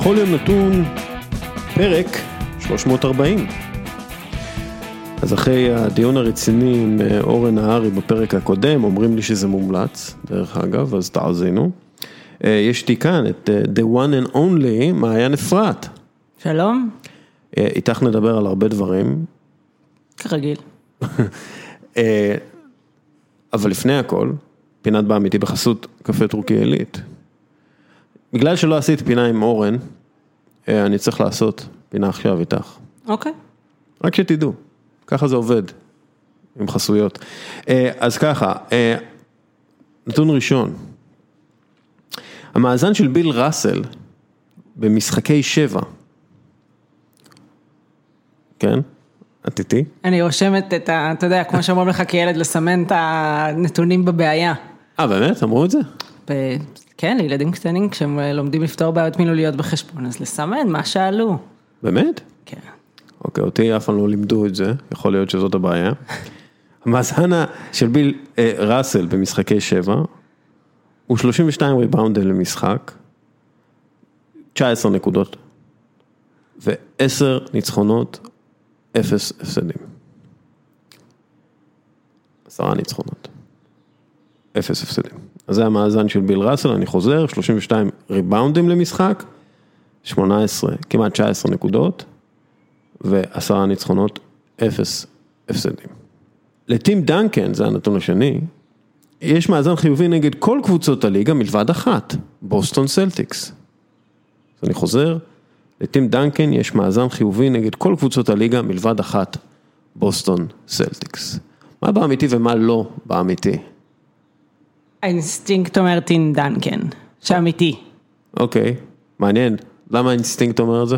בכל יום נתון פרק 340. אז אחרי הדיון הרציני עם אה, אורן נהרי בפרק הקודם, אומרים לי שזה מומלץ, דרך אגב, אז תאזינו. אה, יש לי כאן את אה, The One and Only, מעיין אפרת. שלום, איתך נדבר על הרבה דברים, כרגיל. אבל לפני הכל, פינת באמיתי בחסות קפה טורקי עילית. בגלל שלא עשיתי פינה עם אורן, אני צריך לעשות פינה עכשיו איתך. אוקיי. רק שתדעו, ככה זה עובד, עם חסויות. אז ככה, נתון ראשון, המאזן של ביל ראסל במשחקי שבע, כן? את איתי? אני רושמת את ה... אתה יודע, כמו שאומרים לך כילד, לסמן את הנתונים בבעיה. אה, באמת? אמרו את זה? כן, לילדים קטנים, כשהם אה, לומדים לפתור בעיות מילוליות בחשבון, אז לסמן מה שאלו. באמת? כן. אוקיי, אותי אף פעם לא לימדו את זה, יכול להיות שזאת הבעיה. המאזן של ביל אה, ראסל במשחקי שבע, הוא 32 ריבאונדים למשחק, 19 נקודות, ו-10 ניצחונות, 0 הפסדים. 10 ניצחונות, 0 הפסדים. אז זה המאזן של ביל ראסל, אני חוזר, 32 ריבאונדים למשחק, 18, כמעט 19 נקודות, ועשרה ניצחונות, אפס הפסדים. לטים דנקן, זה הנתון השני, יש מאזן חיובי נגד כל קבוצות הליגה מלבד אחת, בוסטון סלטיקס. אז אני חוזר, לטים דנקן יש מאזן חיובי נגד כל קבוצות הליגה מלבד אחת, בוסטון סלטיקס. מה באמיתי ומה לא באמיתי? האינסטינקט אומר טים דנקן, שאמיתי. אוקיי, מעניין. למה האינסטינקט אומר את זה?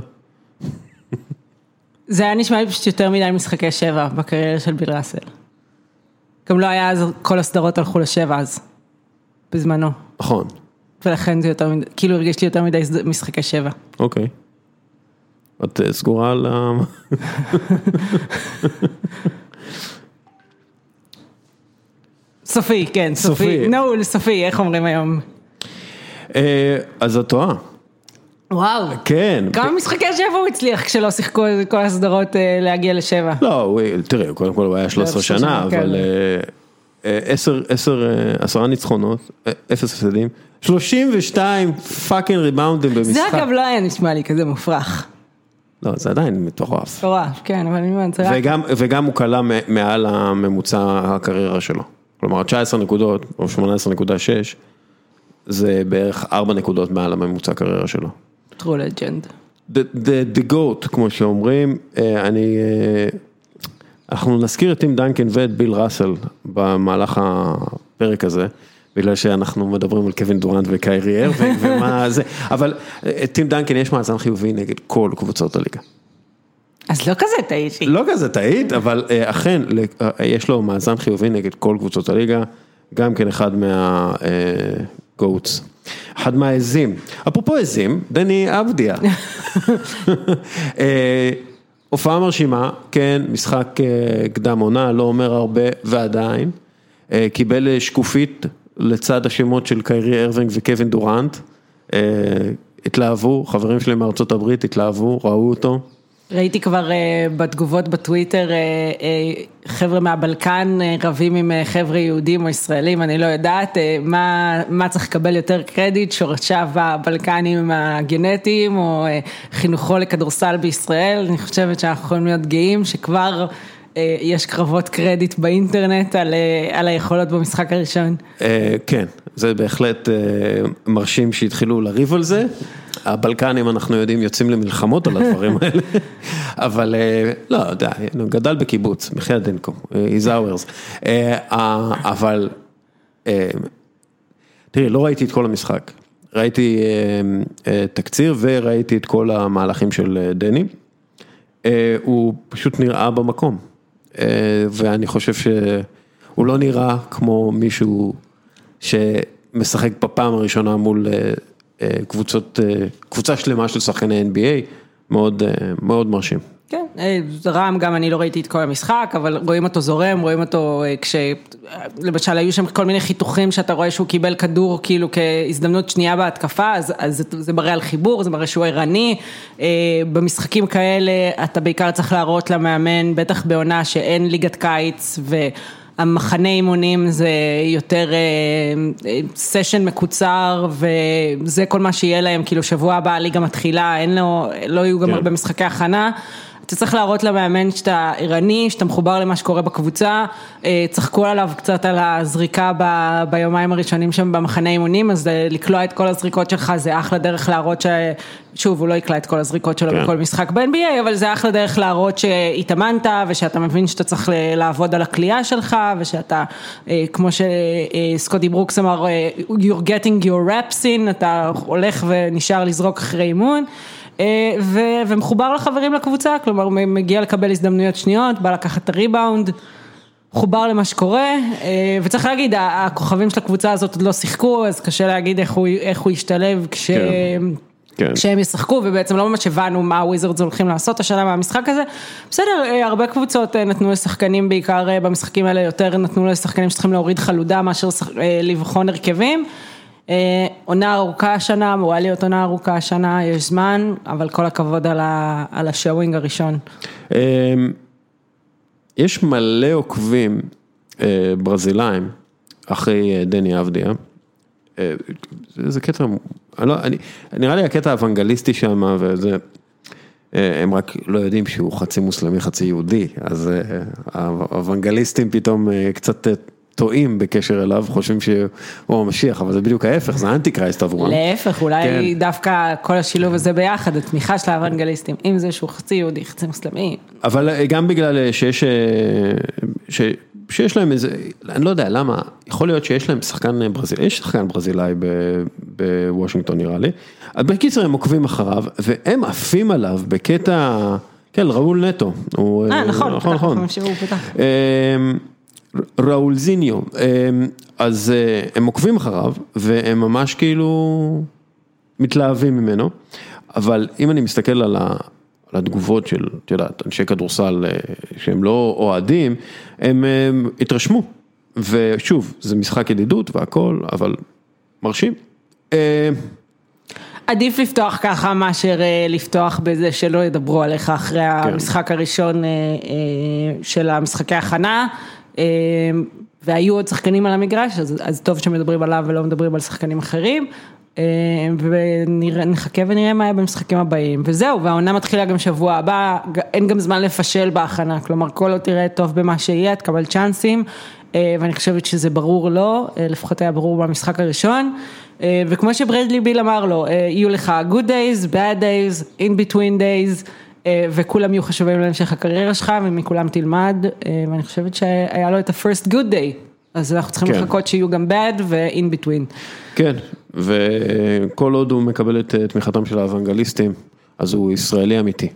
זה היה נשמע לי פשוט יותר מדי משחקי שבע בקריירה של ביל ראסל. גם לא היה אז, כל הסדרות הלכו לשבע אז, בזמנו. נכון, ולכן זה יותר מדי, כאילו הרגיש לי יותר מדי משחקי שבע. אוקיי. את אה, סגורה על ה... סופי, כן, סופי. נעול, סופי, איך אומרים היום? אה, אז את טועה. וואו. כן. כמה משחקי שבע הוא הצליח כשלא שיחקו את כל הסדרות אה, להגיע לשבע? לא, תראה, קודם כל הוא היה 13 13 שנה, שנה, כן. אבל אה, עשר, עשר, עשרה ניצחונות, אפס הפסדים, 32 fucking ריבאונדים במשחק. זה אגב לא היה נשמע לי כזה מופרך. לא, זה עדיין מטורף. מטורף, כן, אבל אני אומרת, זה רק... וגם, הוא קלע מ- מעל הממוצע הקריירה שלו. כלומר, 19 נקודות, או 18.6, זה בערך 4 נקודות מעל הממוצע הקריירה שלו. True legend. The, the, the goat, כמו שאומרים, אה, אני, אה, אנחנו נזכיר את טים דנקן ואת ביל ראסל במהלך הפרק הזה, בגלל שאנחנו מדברים על קווין דורנט וקיירי ארווינג ומה זה, אבל אה, טים דנקן יש מאזן חיובי נגד כל קבוצות הליגה. אז לא כזה טעיתי. לא כזה טעית, אבל אה, אכן אה, יש לו מאזן חיובי נגד כל קבוצות הליגה, גם כן אחד מהגוטס. אחד מהעזים. אפרופו עזים, דני אבדיה. אה, הופעה מרשימה, כן, משחק אה, קדם עונה, לא אומר הרבה ועדיין. אה, קיבל אה, שקופית לצד השמות של קיירי ארווינג וקווין דורנט. אה, התלהבו, חברים שלי מארצות הברית התלהבו, ראו אותו. ראיתי כבר אה, בתגובות בטוויטר אה, אה, חבר'ה מהבלקן אה, רבים עם אה, חבר'ה יהודים או ישראלים, אני לא יודעת אה, מה, מה צריך לקבל יותר קרדיט, שורשיו הבלקנים הגנטיים או אה, חינוכו לכדורסל בישראל, אני חושבת שאנחנו יכולים להיות גאים שכבר יש קרבות קרדיט באינטרנט על, על היכולות במשחק הראשון. כן, זה בהחלט אה, מרשים שהתחילו לריב על זה. הבלקנים אנחנו יודעים יוצאים למלחמות על הדברים האלה, אבל אה, לא, יודע, גדל בקיבוץ, בחייאת דינקו, he's ours. אה, אה, אבל, תראי, לא ראיתי את כל המשחק, ראיתי תקציר וראיתי את כל המהלכים של דני. הוא פשוט נראה במקום, ואני חושב שהוא לא נראה כמו מישהו שמשחק בפעם הראשונה מול אה, אה, קבוצות, אה, קבוצה שלמה של שחקני NBA, מאוד, אה, מאוד מרשים. כן, רם גם אני לא ראיתי את כל המשחק, אבל רואים אותו זורם, רואים אותו כש... למשל היו שם כל מיני חיתוכים שאתה רואה שהוא קיבל כדור כאילו כהזדמנות שנייה בהתקפה, אז, אז זה מראה על חיבור, זה מראה שהוא ערני. במשחקים כאלה אתה בעיקר צריך להראות למאמן, בטח בעונה שאין ליגת קיץ ו... המחנה אימונים זה יותר סשן מקוצר וזה כל מה שיהיה להם, כאילו שבוע הבא הליגה מתחילה, אין לו, לא יהיו גם הרבה משחקי הכנה. אתה צריך להראות למאמן שאתה ערני, שאתה מחובר למה שקורה בקבוצה, צחקו עליו קצת על הזריקה ב, ביומיים הראשונים שם במחנה אימונים, אז לקלוע את כל הזריקות שלך זה אחלה דרך להראות ש... שוב, הוא לא יקלע את כל הזריקות שלו כן. בכל משחק ב-NBA, אבל זה אחלה דרך להראות שהתאמנת ושאתה מבין שאתה צריך לעבוד על הקליעה שלך ושאתה, כמו שסקוטי ברוקס אמר, you're getting your reps in, אתה הולך ונשאר לזרוק אחרי אימון. ומחובר לחברים לקבוצה, כלומר מגיע לקבל הזדמנויות שניות, בא לקחת את הריבאונד, חובר למה שקורה, וצריך להגיד, הכוכבים של הקבוצה הזאת עוד לא שיחקו, אז קשה להגיד איך הוא, איך הוא ישתלב כש... כן. כשהם ישחקו ובעצם לא ממש הבנו מה הוויזרדס הולכים לעשות השנה מהמשחק הזה, בסדר, הרבה קבוצות נתנו לשחקנים בעיקר במשחקים האלה יותר נתנו לשחקנים שצריכים להוריד חלודה מאשר לבחון הרכבים. עונה ארוכה השנה, אמורה להיות עונה ארוכה השנה, יש זמן, אבל כל הכבוד על השואוינג הראשון. יש מלא עוקבים ברזילאים אחרי דני אבדיה, זה קטע, נראה לי הקטע האוונגליסטי שם וזה, הם רק לא יודעים שהוא חצי מוסלמי חצי יהודי, אז האוונגליסטים פתאום קצת טועים בקשר אליו, חושבים שהוא המשיח, אבל זה בדיוק ההפך, זה אנטי קרייסט עבורם. להפך, אולי דווקא כל השילוב הזה ביחד, התמיכה של האוונגליסטים, אם זה שהוא חצי יהודי, חצי מוסלמי. אבל גם בגלל שיש, שיש להם איזה, אני לא יודע למה, יכול להיות שיש להם שחקן ברזילאי, יש שחקן ברזילאי בוושינגטון נראה לי, אז בקיצר הם עוקבים אחריו, והם עפים עליו בקטע, כן, ראול נטו. אה, נכון, נכון, נכון. ראול זיניו, אז הם עוקבים אחריו והם ממש כאילו מתלהבים ממנו, אבל אם אני מסתכל על התגובות של, את יודעת, אנשי כדורסל שהם לא אוהדים, הם התרשמו, ושוב, זה משחק ידידות והכל, אבל מרשים. עדיף לפתוח ככה מאשר לפתוח בזה שלא ידברו עליך אחרי המשחק הראשון של המשחקי הכנה. והיו עוד שחקנים על המגרש, אז טוב שמדברים עליו ולא מדברים על שחקנים אחרים. ונחכה ונראה מה יהיה במשחקים הבאים, וזהו, והעונה מתחילה גם שבוע הבא, אין גם זמן לפשל בהכנה, כלומר כל עוד תראה טוב במה שיהיה, תקבל צ'אנסים, ואני חושבת שזה ברור לו, לפחות היה ברור במשחק הראשון, וכמו שברדלי ביל אמר לו, יהיו לך good days, bad days, in between days, וכולם יהיו חשובים להמשך הקריירה שלך ומכולם תלמד, ואני חושבת שהיה לו את ה-first good day, אז אנחנו צריכים לחכות שיהיו גם bad ו-in between. כן, וכל עוד הוא מקבל את תמיכתם של האוונגליסטים, אז הוא ישראלי אמיתי.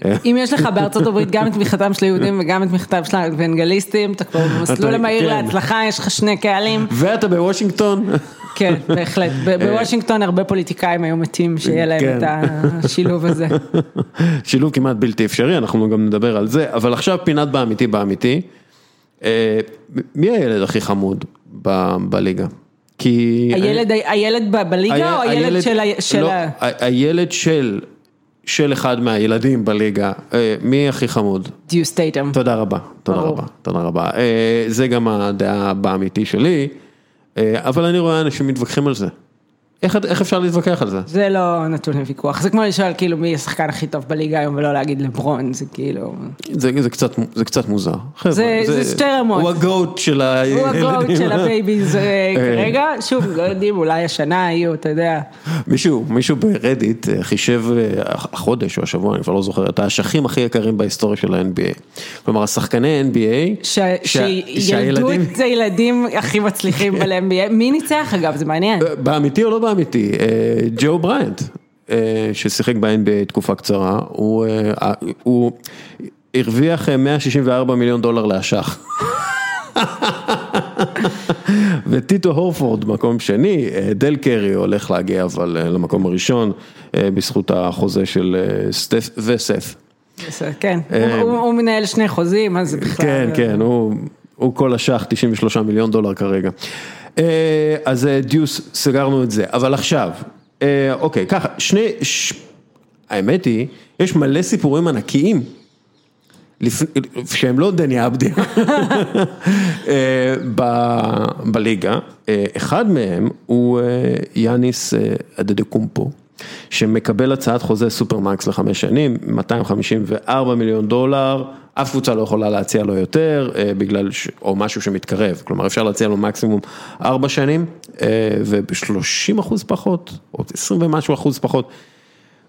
אם יש לך בארצות הברית גם את תמיכתם של היהודים וגם את תמיכתם של האוונגליסטים, אתה כבר במסלול המהיר להצלחה, יש לך שני קהלים. ואתה בוושינגטון. כן, בהחלט, בוושינגטון הרבה פוליטיקאים היו מתים שיהיה להם את השילוב הזה. שילוב כמעט בלתי אפשרי, אנחנו גם נדבר על זה, אבל עכשיו פינת באמיתי באמיתי, מי הילד הכי חמוד בליגה? כי... הילד בליגה או הילד של... לא, הילד של... של אחד מהילדים בליגה, מי הכי חמוד? דיו סטייטם. תודה רבה, תודה רבה, תודה רבה. זה גם הדעה באמיתי שלי, אבל אני רואה אנשים מתווכחים על זה. איך אפשר להתווכח על זה? זה לא נתון לוויכוח, זה כמו לשאול כאילו מי השחקן הכי טוב בליגה היום ולא להגיד לברון, זה כאילו... זה קצת מוזר. זה שתי רמות. הוא ה goat של הילדים. הוא ה goat של ה babies כרגע, שוב, לא יודעים, אולי השנה יהיו, אתה יודע. מישהו, מישהו ברדיט חישב החודש או השבוע, אני כבר לא זוכר, את האשכים הכי יקרים בהיסטוריה של ה-NBA. כלומר, השחקני NBA, שילדו את הילדים הכי מצליחים ב-NBA, מי ניצח אגב, זה מעניין. באמיתי או לא באמיתי? אמיתי, ג'ו בריינט, ששיחק ב-NBA תקופה קצרה, הוא הרוויח 164 מיליון דולר לאשך. וטיטו הורפורד מקום שני, דל קרי הולך להגיע אבל למקום הראשון בזכות החוזה של סטף וסף. כן, הוא- הוא הוא מנהל שני חוזים, אז בכלל... כן, כן, הוא, הוא כל השח 93 מיליון דולר כרגע. אה, אז אה, דיוס, סגרנו את זה, אבל עכשיו, אה, אוקיי, ככה, שני, ש... האמת היא, יש מלא סיפורים ענקיים. לפ... שהם לא דני אה, ב- בליגה, אחד מהם הוא יאניס אדדקומפו, שמקבל הצעת חוזה סופרמקס לחמש שנים, 254 מיליון דולר, אף קבוצה לא יכולה להציע לו יותר, אה, בגלל, ש... או משהו שמתקרב, כלומר אפשר להציע לו מקסימום ארבע שנים, אה, וב-30 אחוז פחות, או 20 ומשהו אחוז פחות.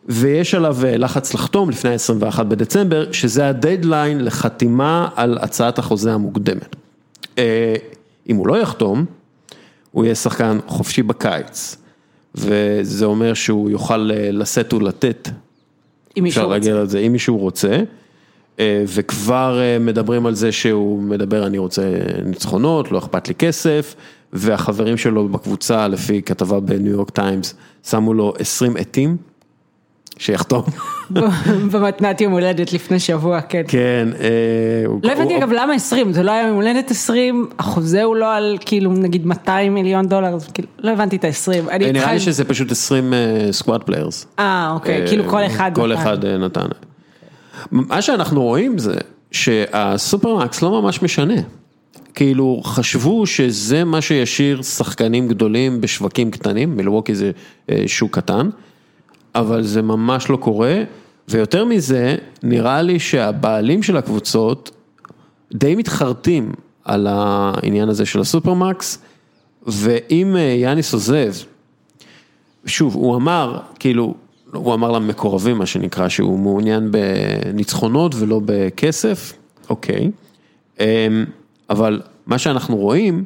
ויש עליו אה, לחץ לחתום לפני ה-21 בדצמבר, שזה הדדליין לחתימה על הצעת החוזה המוקדמת. אם הוא לא יחתום, הוא יהיה שחקן חופשי בקיץ, וזה אומר שהוא יוכל אה, לשאת ולתת, אם מישהו אפשר רוצה. להגיע לזה, אם מישהו רוצה, אה, וכבר אה, מדברים על זה שהוא מדבר, אני רוצה ניצחונות, לא אכפת לי כסף, והחברים שלו בקבוצה, לפי כתבה בניו יורק טיימס, שמו לו 20 עטים, שיחתום. במתנת יום הולדת לפני שבוע, כן. כן. אה, לא הבנתי אגב למה 20, זה לא היה יום הולדת 20, החוזה הוא לא על כאילו נגיד 200 מיליון דולר, כאילו, לא הבנתי את ה-20. אה, נראה לי שזה פשוט 20 squad players. אה, אוקיי, כאילו כל אחד כל נתן. אחד אה, נתן. מה שאנחנו רואים זה שה supermax לא ממש משנה. כאילו חשבו שזה מה שישאיר שחקנים גדולים בשווקים קטנים, מילווקי זה אה, שוק קטן, אבל זה ממש לא קורה, ויותר מזה, נראה לי שהבעלים של הקבוצות די מתחרטים על העניין הזה של הסופרמקס, ואם אה, יאניס עוזב, שוב, הוא אמר, כאילו, הוא אמר למקורבים, מה שנקרא, שהוא מעוניין בניצחונות ולא בכסף, אוקיי. אמ, אבל מה שאנחנו רואים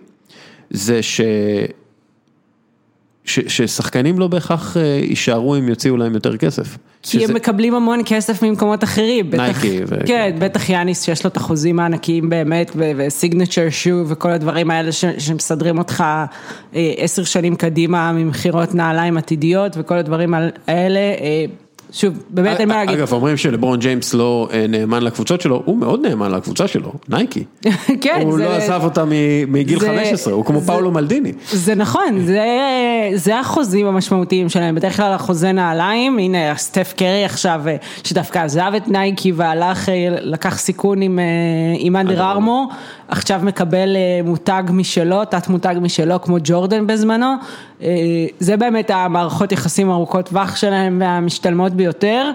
זה ש... ש... ששחקנים לא בהכרח אה, יישארו אם יוציאו להם יותר כסף. כי הם מקבלים המון כסף ממקומות אחרים. בטח- נייקי ו- כן, בטח יאניס שיש לו את החוזים הענקיים באמת, ו signature shoe וכל הדברים האלה ש- שמסדרים אותך אה, עשר שנים קדימה ממכירות נעליים עתידיות וכל הדברים האלה. שוב, באמת אין מה להגיד. אגב, אומרים שלברון ג'יימס לא אה, נאמן לקבוצות שלו, הוא מאוד נאמן לקבוצה שלו, נייקי. כן, הוא זה- לא עזב אותה מגיל זה- 15, הוא כמו זה- פאולו מלדיני. זה נכון, זה, זה החוזים המשמעותיים שלהם, בדרך כלל החוזה נעליים, הנה סטף קרי עכשיו, אה, שדווקא עזב את נייקי והלך, אה, לקח סיכון עם, עם אנדר ארמור, עכשיו מקבל אה, מותג משלו, תת מותג משלו כמו ג'ורדן בזמנו, אה, זה באמת המערכות יחסים ארוכות טווח שלהם והמשתלמות ביותר.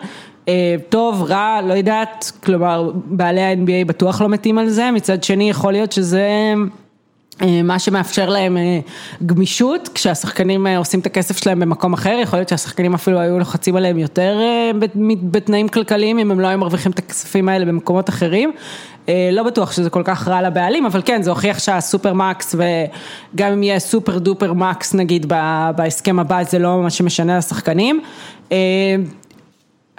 אה, טוב, רע, לא יודעת, כלומר, בעלי ה-NBA בטוח לא מתים על זה, מצד שני יכול להיות שזה... מה שמאפשר להם גמישות, כשהשחקנים עושים את הכסף שלהם במקום אחר, יכול להיות שהשחקנים אפילו היו לוחצים עליהם יותר בת- בתנאים כלכליים, אם הם לא היו מרוויחים את הכספים האלה במקומות אחרים. אה, לא בטוח שזה כל כך רע לבעלים, אבל כן, זה הוכיח שהסופר מקס, וגם אם יהיה סופר דופר מקס נגיד בהסכם הבא, זה לא מה שמשנה לשחקנים.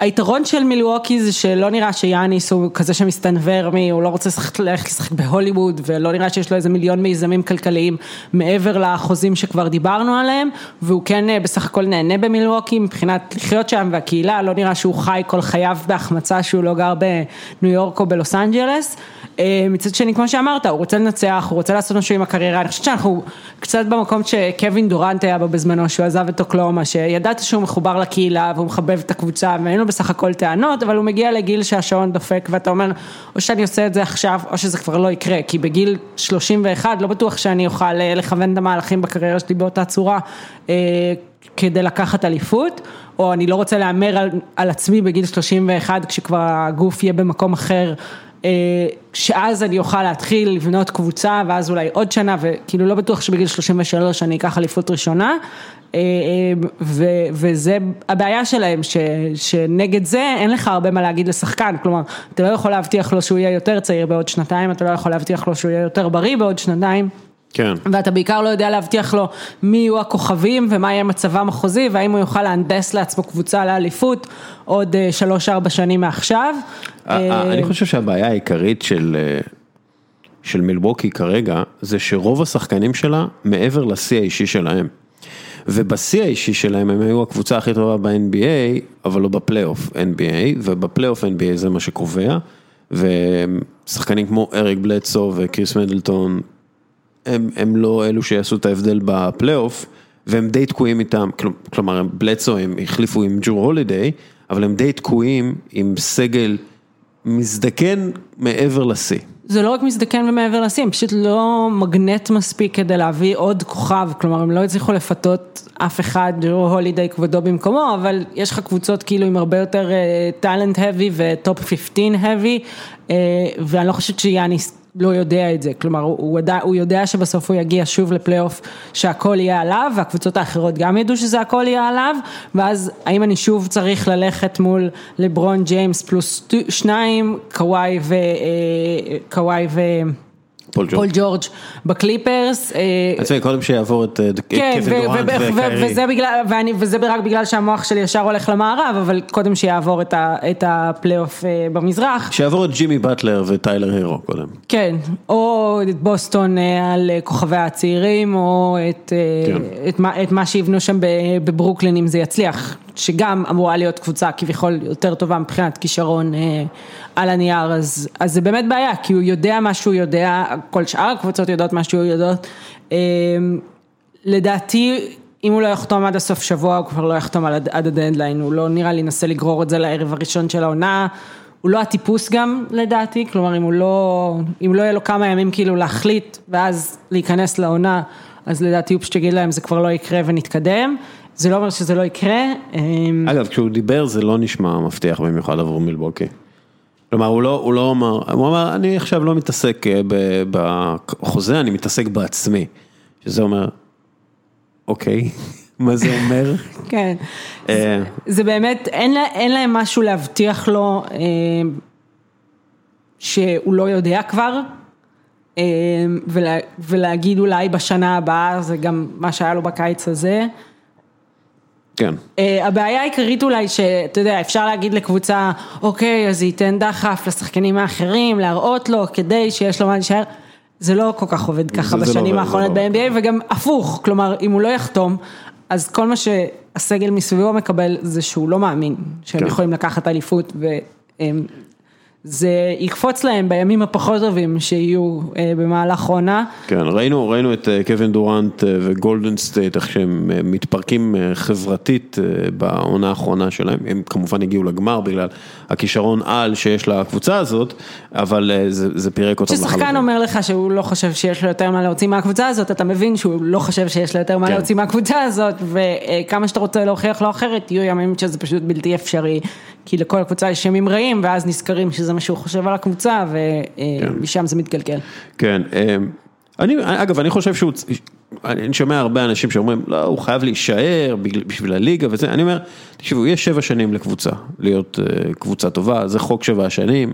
היתרון של מילווקי זה שלא נראה שיאניס הוא כזה שמסתנוור מי, הוא לא רוצה לשחק- ללכת לשחק בהוליווד ולא נראה שיש לו איזה מיליון מיזמים כלכליים מעבר לחוזים שכבר דיברנו עליהם והוא כן אה, בסך הכל נהנה במילווקי מבחינת לחיות שם והקהילה, לא נראה שהוא חי כל חייו בהחמצה שהוא לא גר בניו יורק או בלוס אנג'לס. אה, מצד שני כמו שאמרת, הוא רוצה לנצח, הוא רוצה לעשות משהו עם הקריירה, אני חושבת שאנחנו קצת במקום שקווין דורנט היה בו בזמנו, שהוא עזב את אוקלאומה, שידעת שהוא מחובר לקהילה והוא מחבב את הקבוצה ואין לו בסך הכל טענות, אבל הוא מגיע לגיל שהשעון דופק ואתה אומר, או שאני עושה את זה עכשיו, או שזה כבר לא יקרה, כי בגיל 31 לא בטוח שאני אוכל אה, לכוון את המהלכים בקריירה שלי באותה צורה. אה, כדי לקחת אליפות, או אני לא רוצה להמר על, על עצמי בגיל 31 כשכבר הגוף יהיה במקום אחר, אה, שאז אני אוכל להתחיל לבנות קבוצה ואז אולי עוד שנה וכאילו לא בטוח שבגיל 33 אני אקח אליפות ראשונה ו, וזה הבעיה שלהם ש, שנגד זה אין לך הרבה מה להגיד לשחקן, כלומר אתה לא יכול להבטיח לו שהוא יהיה יותר צעיר בעוד שנתיים, אתה לא יכול להבטיח לו שהוא יהיה יותר בריא בעוד שנתיים. כן. ואתה בעיקר לא יודע להבטיח לו מי יהיו הכוכבים ומה יהיה מצבם החוזי והאם הוא יוכל להנדס לעצמו קבוצה לאליפות עוד אה, שלוש-ארבע שנים מעכשיו. אה, אני חושב שהבעיה העיקרית של, אה, של מילווקי כרגע, זה שרוב השחקנים שלה מעבר לשיא האישי שלהם. ובשיא האישי שלהם הם היו הקבוצה הכי טובה ב-NBA, אבל לא בפלייאוף NBA, ובפלייאוף NBA זה מה שקובע, ושחקנים כמו אריק בלדסו וקריס מנדלטון, הם, הם לא אלו שיעשו את ההבדל בפלייאוף, והם די תקועים איתם, כלומר בלדסו הם החליפו עם ג'ור הולידיי, אבל הם די תקועים עם סגל מזדקן מעבר לשיא. זה לא רק מזדקן ומעבר לשיא, הם פשוט לא מגנט מספיק כדי להביא עוד כוכב, כלומר הם לא הצליחו לפתות אף אחד, ג'רו הולידיי כבודו במקומו, אבל יש לך קבוצות כאילו עם הרבה יותר talent uh, heavy ו top 15 heavy, uh, ואני לא חושבת שיאניס לא יודע את זה, כלומר הוא, יודע, הוא יודע שבסוף הוא יגיע שוב לפלייאוף שהכל יהיה עליו והקבוצות האחרות גם ידעו שזה הכל יהיה עליו ואז האם אני שוב צריך ללכת מול לברון ג'יימס פלוס שניים, קוואי ו... קוואי ו... פול ג'ורג'. פול ג'ורג' בקליפרס. עזבי, קודם שיעבור את קווין דורנט וקיירי. וזה בגלל, ואני, וזה רק בגלל שהמוח שלי ישר הולך למערב, אבל קודם שיעבור את, ה, את הפלייאוף במזרח. שיעבור את ג'ימי באטלר וטיילר הירו קודם. כן, או את בוסטון על כוכבי הצעירים, או את, כן. את, מה, את מה שיבנו שם בברוקלין אם זה יצליח. שגם אמורה להיות קבוצה כביכול יותר טובה מבחינת כישרון אה, על הנייר, אז, אז זה באמת בעיה, כי הוא יודע מה שהוא יודע, כל שאר הקבוצות יודעות מה שהוא יודעות. אה, לדעתי, אם הוא לא יחתום עד הסוף שבוע, הוא כבר לא יחתום עד, עד הדדליין, הוא לא נראה לי ינסה לגרור את זה לערב הראשון של העונה. הוא לא הטיפוס גם לדעתי, כלומר אם הוא לא, אם לא יהיה לו כמה ימים כאילו להחליט ואז להיכנס לעונה, אז לדעתי הוא פשוט יגיד להם זה כבר לא יקרה ונתקדם. זה לא אומר שזה לא יקרה. אמ, אגב, כשהוא דיבר זה לא נשמע מבטיח במיוחד עבור מילבוקי. כלומר, הוא לא, הוא לא אמר, הוא אמר, אני עכשיו לא מתעסק אה, בחוזה, אני מתעסק בעצמי. שזה אומר, אוקיי, מה זה אומר? כן, אה. זה באמת, אין להם משהו להבטיח לו אה, שהוא לא יודע כבר. ולהגיד אולי בשנה הבאה, זה גם מה שהיה לו בקיץ הזה. כן. Uh, הבעיה העיקרית אולי שאתה יודע, אפשר להגיד לקבוצה, אוקיי, אז זה ייתן דחף לשחקנים האחרים, להראות לו כדי שיש לו מה להישאר. זה לא כל כך עובד ככה לא בשנים לא האחרונות לא ב-NBA, וגם הפוך, כלומר, אם הוא לא יחתום, אז כל מה שהסגל מסביבו מקבל זה שהוא לא מאמין שהם כן. יכולים לקחת אליפות, והם זה יקפוץ להם בימים הפחות טובים שיהיו אה, במהלך עונה. כן, ראינו, ראינו את אה, קווין דורנט אה, וגולדן סטייט, איך שהם מתפרקים חברתית בעונה האחרונה שלהם, הם כמובן הגיעו לגמר בגלל הכישרון על שיש לקבוצה הזאת, אבל זה, זה פירק אותם לחלוטין. כששחקן אומר לך שהוא לא חושב שיש לו יותר מה להוציא מהקבוצה הזאת, אתה מבין שהוא לא חושב שיש לו יותר מה כן. להוציא מהקבוצה הזאת, וכמה שאתה רוצה להוכיח לו אחרת, יהיו ימים שזה פשוט בלתי אפשרי, כי לכל הקבוצה יש ימים רעים, ואז נזכרים שזה מה שהוא חושב על הקבוצה, ומשם כן. זה מתגלגל. כן, אמ, אני, אגב, אני חושב שהוא, אני שומע הרבה אנשים שאומרים, לא, הוא חייב להישאר בשביל הליגה וזה, אני אומר, תקשיבו, יש שבע שנים לקבוצה, להיות אה, קבוצה טובה, זה חוק שבע השנים,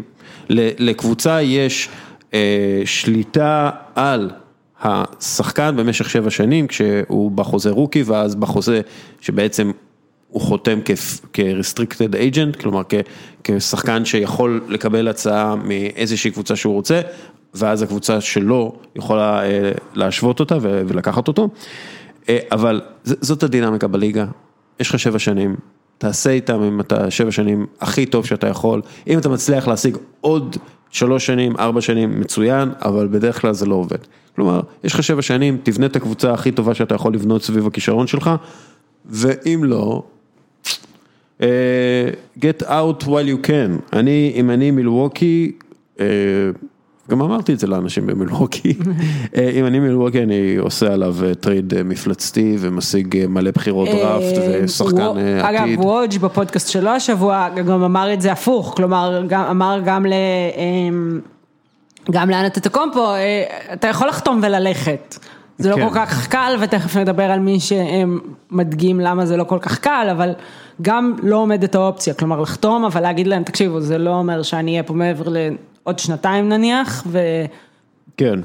לקבוצה יש אה, שליטה על השחקן במשך שבע שנים, כשהוא בחוזה רוקי, ואז בחוזה שבעצם הוא חותם כ-restricted agent, כלומר כשחקן שיכול לקבל הצעה מאיזושהי קבוצה שהוא רוצה, ואז הקבוצה שלו יכולה אה, להשוות אותה ולקחת אותו. אה, אבל זאת הדינמיקה בליגה, יש לך שבע שנים, תעשה איתם אם אתה שבע שנים הכי טוב שאתה יכול, אם אתה מצליח להשיג עוד שלוש שנים, ארבע שנים, מצוין, אבל בדרך כלל זה לא עובד. כלומר, יש לך שבע שנים, תבנה את הקבוצה הכי טובה שאתה יכול לבנות סביב הכישרון שלך, ואם לא, get out while you can, אני, אם אני מילווקי, אה, גם אמרתי את זה לאנשים במילווקי, אה, אם אני מילווקי אני עושה עליו טרייד מפלצתי ומשיג מלא בחירות דראפט ושחקן עתיד. אגב, ווג' בפודקאסט שלו השבוע גם אמר את זה הפוך, כלומר אמר גם ל... גם ליאניס אנטטוקומפו, אתה יכול לחתום וללכת. זה לא כן. כל כך קל, ותכף נדבר על מי שמדגים למה זה לא כל כך קל, אבל גם לא עומדת האופציה, כלומר לחתום, אבל להגיד להם, תקשיבו, זה לא אומר שאני אהיה פה מעבר לעוד שנתיים נניח, ו... כן.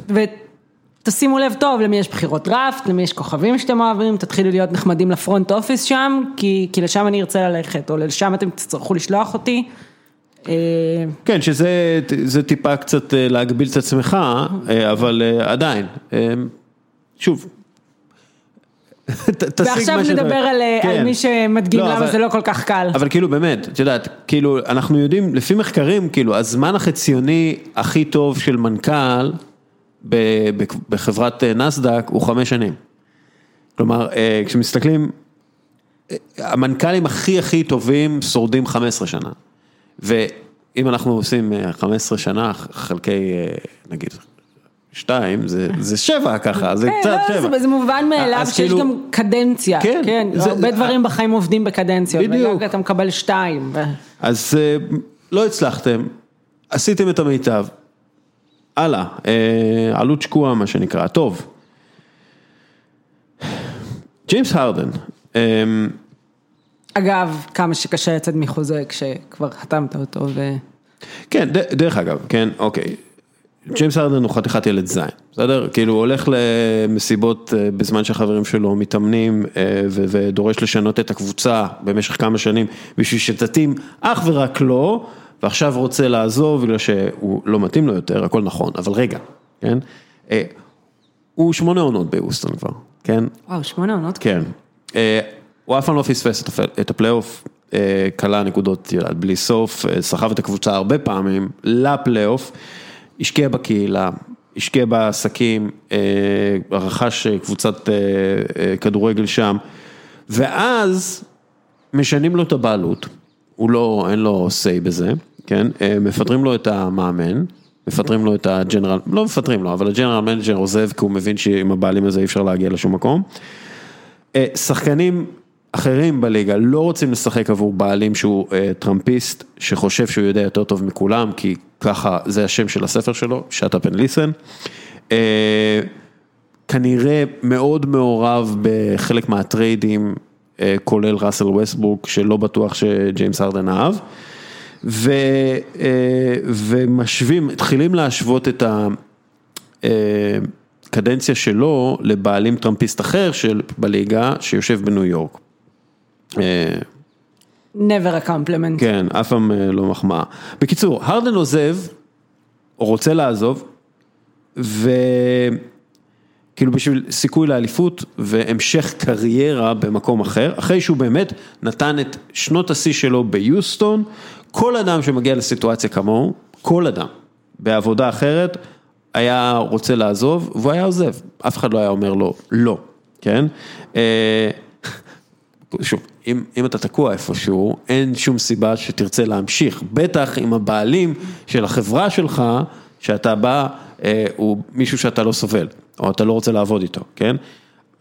ותשימו לב טוב למי יש בחירות דראפט, למי יש כוכבים שאתם אוהבים, תתחילו להיות נחמדים לפרונט אופיס שם, כי, כי לשם אני ארצה ללכת, או לשם אתם תצטרכו לשלוח אותי. אה, כן, שזה טיפה קצת אה, להגביל את עצמך, אה, אבל עדיין, שוב, ועכשיו נדבר על, אה, כן. על מי שמדגים לא, למה אבל- זה לא כל כך קל. אבל כאילו באמת, את יודעת, כאילו אנחנו יודעים, לפי מחקרים, כאילו הזמן החציוני הכי טוב של מנכ"ל בחברת אה, נסדק הוא חמש שנים. כלומר, אה, כשמסתכלים, המנכ"לים הכי הכי טובים שורדים 15 שנה. ואם אנחנו עושים אה, 15 שנה חלקי, נגיד, שתיים, זה, זה שבע ככה, זה כן, קצת לא, שבע. זה- זה מובן מאליו שיש כאילו- גם קדנציה, כן, כן, זה- הרבה דברים בחיים עובדים בקדנציות, בדיוק. אתה מקבל שתיים. ו- אז אה, לא הצלחתם, עשיתם את המיטב, הלאה, אה, עלות שקועה מה שנקרא, טוב. ג'יימס הרדן, אה, אגב, כמה שקשה לצאת מחוזה כשכבר חתמת אותו, ו... כן, דרך אגב, כן, אוקיי, ג'יימס הרדן הוא חתיכת ילד זין, בסדר? כאילו הוא הולך למסיבות אה, בזמן שהחברים שלו מתאמנים אה, ודורש לשנות את הקבוצה במשך כמה שנים בשביל שתתאים אך ורק לו, ועכשיו רוצה לעזוב בגלל שהוא לא מתאים לו יותר, הכל נכון, אבל רגע, כן? אה, הוא שמונה עונות ביוסטון כבר, כן? וואו, שמונה עונות. כן. הוא אף פעם לא פספס את הפ- את הפלייאוף, כלה נקודות בלי סוף, סחב את הקבוצה הרבה פעמים לפלייאוף, השקיע בקהילה, השקיע בעסקים, אה, רכש אה, קבוצת אה, כדורגל שם, ואז משנים לו את הבעלות, הוא לא, אין לו say בזה, כן? מפטרים לו את המאמן. מפטרים לו את ה general, לא מפטרים לו, אבל ה general manager עוזב כי הוא מבין שעם הבעלים הזה אי אפשר להגיע לשום מקום. שחקנים אחרים בליגה לא רוצים לשחק עבור בעלים שהוא טראמפיסט, שחושב שהוא יודע יותר טוב מכולם, כי ככה זה השם של הספר שלו, up and listen. אה, כנראה מאוד מעורב בחלק מהטריידים, אה, כולל ראסל ווסטבורק, שלא בטוח שג'יימס הרדן אהב. ו, אה, ומשווים, מתחילים להשוות את הקדנציה שלו לבעלים טראמפיסט אחר של, בליגה שיושב בניו יורק. אה, never a compliment. כן, אף פעם אה, לא מחמאה. בקיצור, הרדן עוזב, או רוצה לעזוב, וכאילו בשביל סיכוי לאליפות והמשך קריירה במקום אחר, אחרי שהוא באמת נתן את שנות השיא שלו ביוסטון, כל אדם שמגיע לסיטואציה כמוהו, כל אדם, בעבודה אחרת, היה רוצה לעזוב, והוא היה עוזב, אף אחד לא היה אומר לו לא, כן? שוב, אם, אם אתה תקוע איפשהו, אין שום סיבה שתרצה להמשיך, בטח אם הבעלים של החברה שלך, שאתה בא, אה, הוא מישהו שאתה לא סובל, או אתה לא רוצה לעבוד איתו, כן?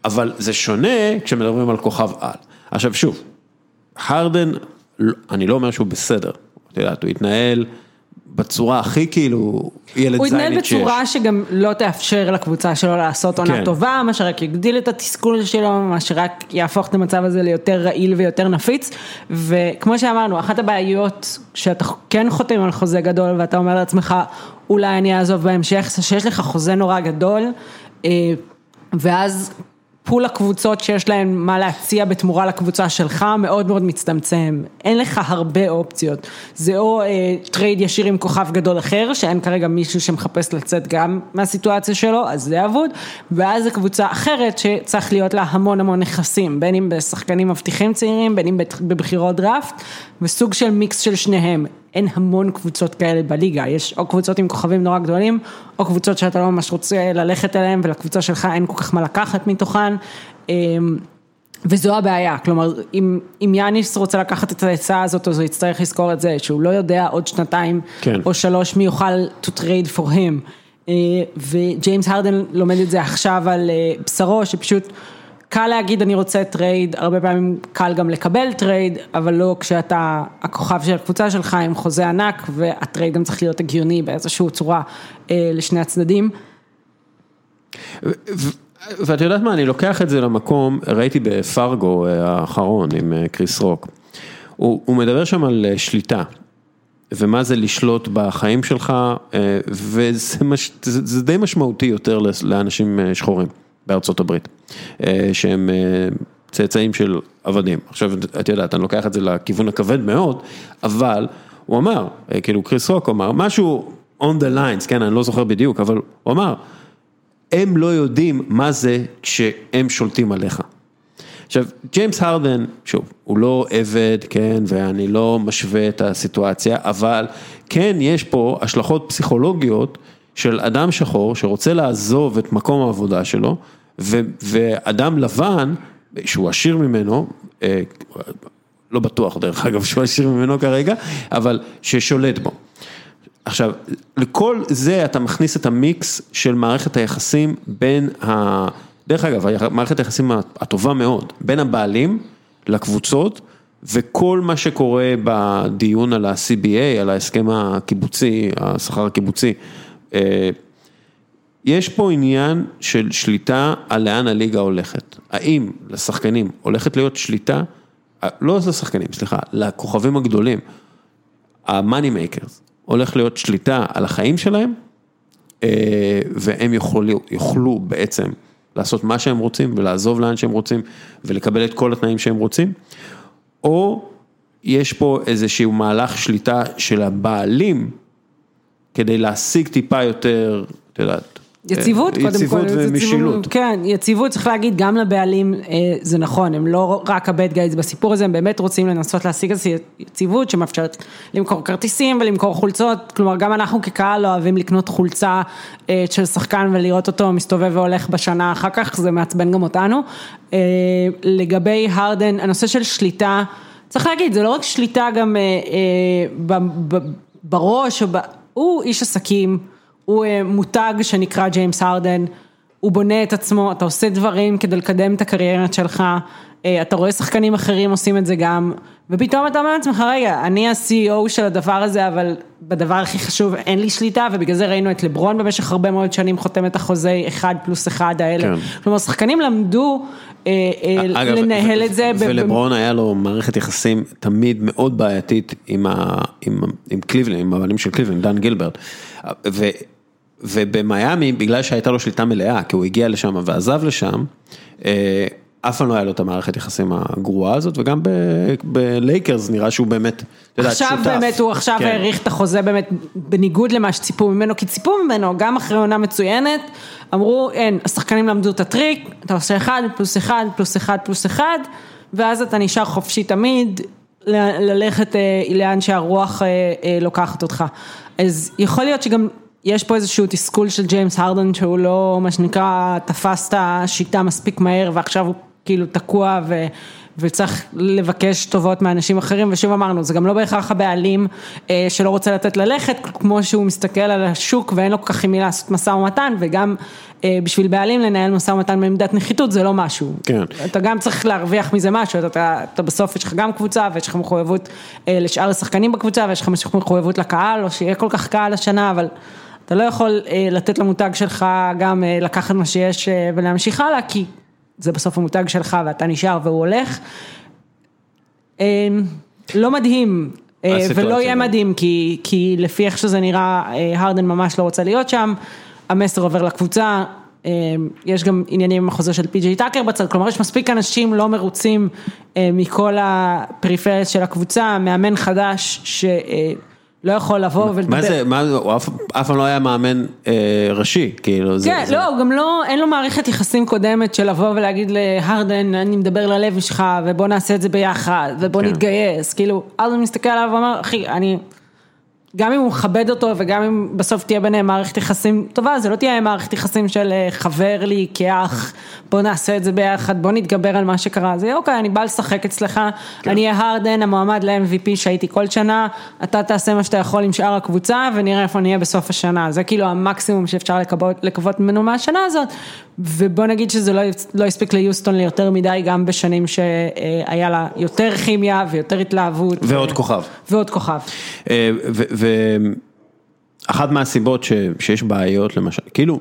אבל זה שונה כשמדברים על כוכב על. עכשיו שוב, הרדן, אני לא אומר שהוא בסדר, את יודעת, הוא התנהל בצורה הכי כאילו ילד הוא התנהל זיינית שיש. בצורה שגם לא תאפשר לקבוצה שלו לעשות עונה כן. טובה, מה שרק יגדיל את התסכול שלו, מה שרק יהפוך את המצב הזה ליותר רעיל ויותר נפיץ. וכמו שאמרנו, אחת הבעיות שאתה כן חותם על חוזה גדול ואתה אומר לעצמך, אולי אני אעזוב בהמשך, זה שיש לך חוזה נורא גדול, אה, ואז pool הקבוצות שיש להן מה להציע בתמורה לקבוצה שלך מאוד מאוד מצטמצם, אין לך הרבה אופציות, זה או אה, טרייד ישיר עם כוכב גדול אחר, שאין כרגע מישהו שמחפש לצאת גם מהסיטואציה שלו, אז זה אבוד, ואז זה קבוצה אחרת שצריך להיות לה המון המון נכסים, בין אם בשחקנים מבטיחים צעירים, בין אם בבחירות דראפט, וסוג של מיקס של שניהם, אין המון קבוצות כאלה בליגה, יש או קבוצות עם כוכבים נורא גדולים, או קבוצות שאתה לא ממש רוצה ללכת אליהן, ולקבוצה שלך אין כל כך מה לקחת מתוכן. אמ, וזו הבעיה, כלומר, אם, אם יאניס רוצה לקחת את העצה הזאת, אז הוא יצטרך לזכור את זה, שהוא לא יודע עוד שנתיים כן. או שלוש מי יוכל to trade for him. אה, וג'יימס הרדן לומד את זה עכשיו על אה, בשרו, שפשוט קל להגיד אני רוצה טרייד, הרבה פעמים קל גם לקבל טרייד, אבל לא כשאתה הכוכב של הקבוצה שלך עם חוזה ענק, והטרייד גם צריך להיות הגיוני באיזושהי צורה אה, לשני הצדדים. ואת יודעת מה, אני לוקח את זה למקום, ראיתי בפארגו אה, האחרון עם אה, קריס רוק, הוא, הוא מדבר שם על אה, שליטה, ומה זה לשלוט בחיים שלך, וזה מש, זה, זה די משמעותי יותר לאנשים שחורים בארצות הברית, שהם אה, צאצאים של עבדים. עכשיו, את יודעת, אני לוקח את זה לכיוון הכבד מאוד, אבל הוא אמר, אה, כאילו קריס רוק אמר, משהו on the lines, כן, אני לא זוכר בדיוק, אבל הוא אמר, הם לא יודעים מה זה כשהם שולטים עליך. עכשיו, ג'יימס הרדן, שוב, הוא לא עבד, כן, ואני לא משווה את הסיטואציה, אבל כן, יש פה השלכות פסיכולוגיות של אדם שחור שרוצה לעזוב את מקום העבודה שלו, ואדם לבן, שהוא עשיר ממנו, אה, לא בטוח דרך אגב שהוא עשיר ממנו כרגע, אבל ששולט בו. עכשיו, לכל זה אתה מכניס את המיקס של מערכת היחסים בין ה... דרך אגב, מערכת היחסים הטובה מאוד, בין הבעלים לקבוצות וכל מה שקורה בדיון על ה-CBA, על ההסכם הקיבוצי, השכר הקיבוצי. אה, יש פה עניין של שליטה על לאן הליגה הולכת. האם לשחקנים הולכת להיות שליטה, לא לשחקנים, סליחה, לכוכבים הגדולים, ה-money makers, הולך להיות שליטה על החיים שלהם, אה, והם יוכלו, יוכלו בעצם לעשות מה שהם רוצים ולעזוב לאן שהם רוצים ולקבל את כל התנאים שהם רוצים, או יש פה איזשהו מהלך שליטה של הבעלים כדי להשיג טיפה יותר, את יודעת, יציבות קודם כל, יציבות ומשילות. כן, יציבות צריך להגיד גם לבעלים, אה, זה נכון, הם לא רק הבד גייז בסיפור הזה, הם באמת רוצים לנסות להשיג איזושהי יציבות שמאפשרת למכור כרטיסים ולמכור חולצות, כלומר גם אנחנו כקהל לא אוהבים לקנות חולצה אה, של שחקן ולראות אותו מסתובב והולך בשנה אחר כך, זה מעצבן גם אותנו. אה, לגבי הרדן, הנושא של שליטה, צריך להגיד, זה לא רק שליטה גם בראש, הוא איש עסקים. הוא אה, מותג שנקרא ג'יימס הרדן, הוא בונה את עצמו, אתה עושה דברים כדי לקדם את הקריירה שלך, אה, אתה רואה שחקנים אחרים עושים את זה גם, ופתאום אתה אומר לעצמך, רגע, אני ה-CEO של הדבר הזה, אבל בדבר הכי חשוב אין לי שליטה, ובגלל זה ראינו את לברון במשך הרבה מאוד שנים חותם את החוזה אחד פלוס אחד האלה. כן. כלומר, שחקנים למדו אה, אגב, לנהל את זה. ולברון היה לו מערכת יחסים תמיד מאוד בעייתית עם, ה, עם, עם קליבלין, עם הבעלים של קליבלין, דן גילברט. ו, ובמיאמי, בגלל שהייתה לו שליטה מלאה, כי הוא הגיע לשם ועזב לשם, אה, אף פעם לא היה לו את המערכת יחסים הגרועה הזאת, וגם בלייקרס נראה שהוא באמת, אתה יודע, שותף. עכשיו באמת, הוא עכשיו כן. העריך את החוזה באמת בניגוד למה שציפו ממנו, כי ציפו ממנו, גם אחרי עונה מצוינת, אמרו, אין, השחקנים למדו את הטריק, אתה עושה אחד, פלוס אחד, פלוס אחד, פלוס אחד, ואז אתה נשאר חופשי תמיד, ללכת אה, לאן שהרוח אה, לוקחת אותך. אז יכול להיות שגם יש פה איזשהו תסכול של ג'יימס הרדן שהוא לא, מה שנקרא, תפס את השיטה מספיק מהר ועכשיו הוא כאילו תקוע ו... וצריך לבקש טובות מאנשים אחרים, ושוב אמרנו, זה גם לא בהכרח הבעלים אה, שלא רוצה לתת ללכת, כמו שהוא מסתכל על השוק ואין לו כל כך עם מי לעשות משא ומתן, וגם אה, בשביל בעלים לנהל משא ומתן מעמדת נחיתות זה לא משהו. כן. אתה גם צריך להרוויח מזה משהו, אתה, אתה, אתה בסוף יש לך גם קבוצה ויש לך מחויבות אה, לשאר השחקנים בקבוצה ויש לך מחויבות לקהל, או שיהיה כל כך קהל השנה, אבל... אתה לא יכול אה, לתת למותג שלך גם אה, לקחת מה שיש אה, ולהמשיך הלאה, כי זה בסוף המותג שלך ואתה נשאר והוא הולך. לא מדהים, ולא יהיה מדהים, כי, כי לפי איך שזה נראה, הרדן ממש לא רוצה להיות שם, המסר עובר לקבוצה, יש גם עניינים עם החוזה של פי.ג'יי טאקר בצד, כלומר יש מספיק אנשים לא מרוצים מכל הפריפריה של הקבוצה, מאמן חדש ש... לא יכול לבוא ולדבר. מה זה, מה, הוא אף אף פעם לא היה מאמן אה, ראשי, כאילו. כן, זה, לא, הוא גם לא, אין לו מערכת יחסים קודמת של לבוא ולהגיד להרדן, אני מדבר ללב שלך, ובוא נעשה את זה ביחד, ובוא כן. נתגייס, כאילו, הרדן מסתכל עליו ואומר, אחי, אני... גם אם הוא מכבד אותו וגם אם בסוף תהיה ביניהם מערכת יחסים טובה, זה לא תהיה מערכת יחסים של אה, חבר לי כאח, בוא נעשה את זה ביחד, בוא נתגבר על מה שקרה, זה יהיה אוקיי, אני בא לשחק אצלך, כן. אני אהיה הרדן, המועמד ל-MVP שהייתי כל שנה, אתה תעשה מה שאתה יכול עם שאר הקבוצה ונראה איפה נהיה בסוף השנה, זה כאילו המקסימום שאפשר לקוות, לקוות ממנו מהשנה הזאת, ובוא נגיד שזה לא, לא הספיק ליוסטון ליותר מדי, גם בשנים שהיה לה יותר כימיה ויותר התלהבות. ועוד ו... כוכב. ועוד כוכב. אה, ואחת מהסיבות ש... שיש בעיות למשל, כאילו,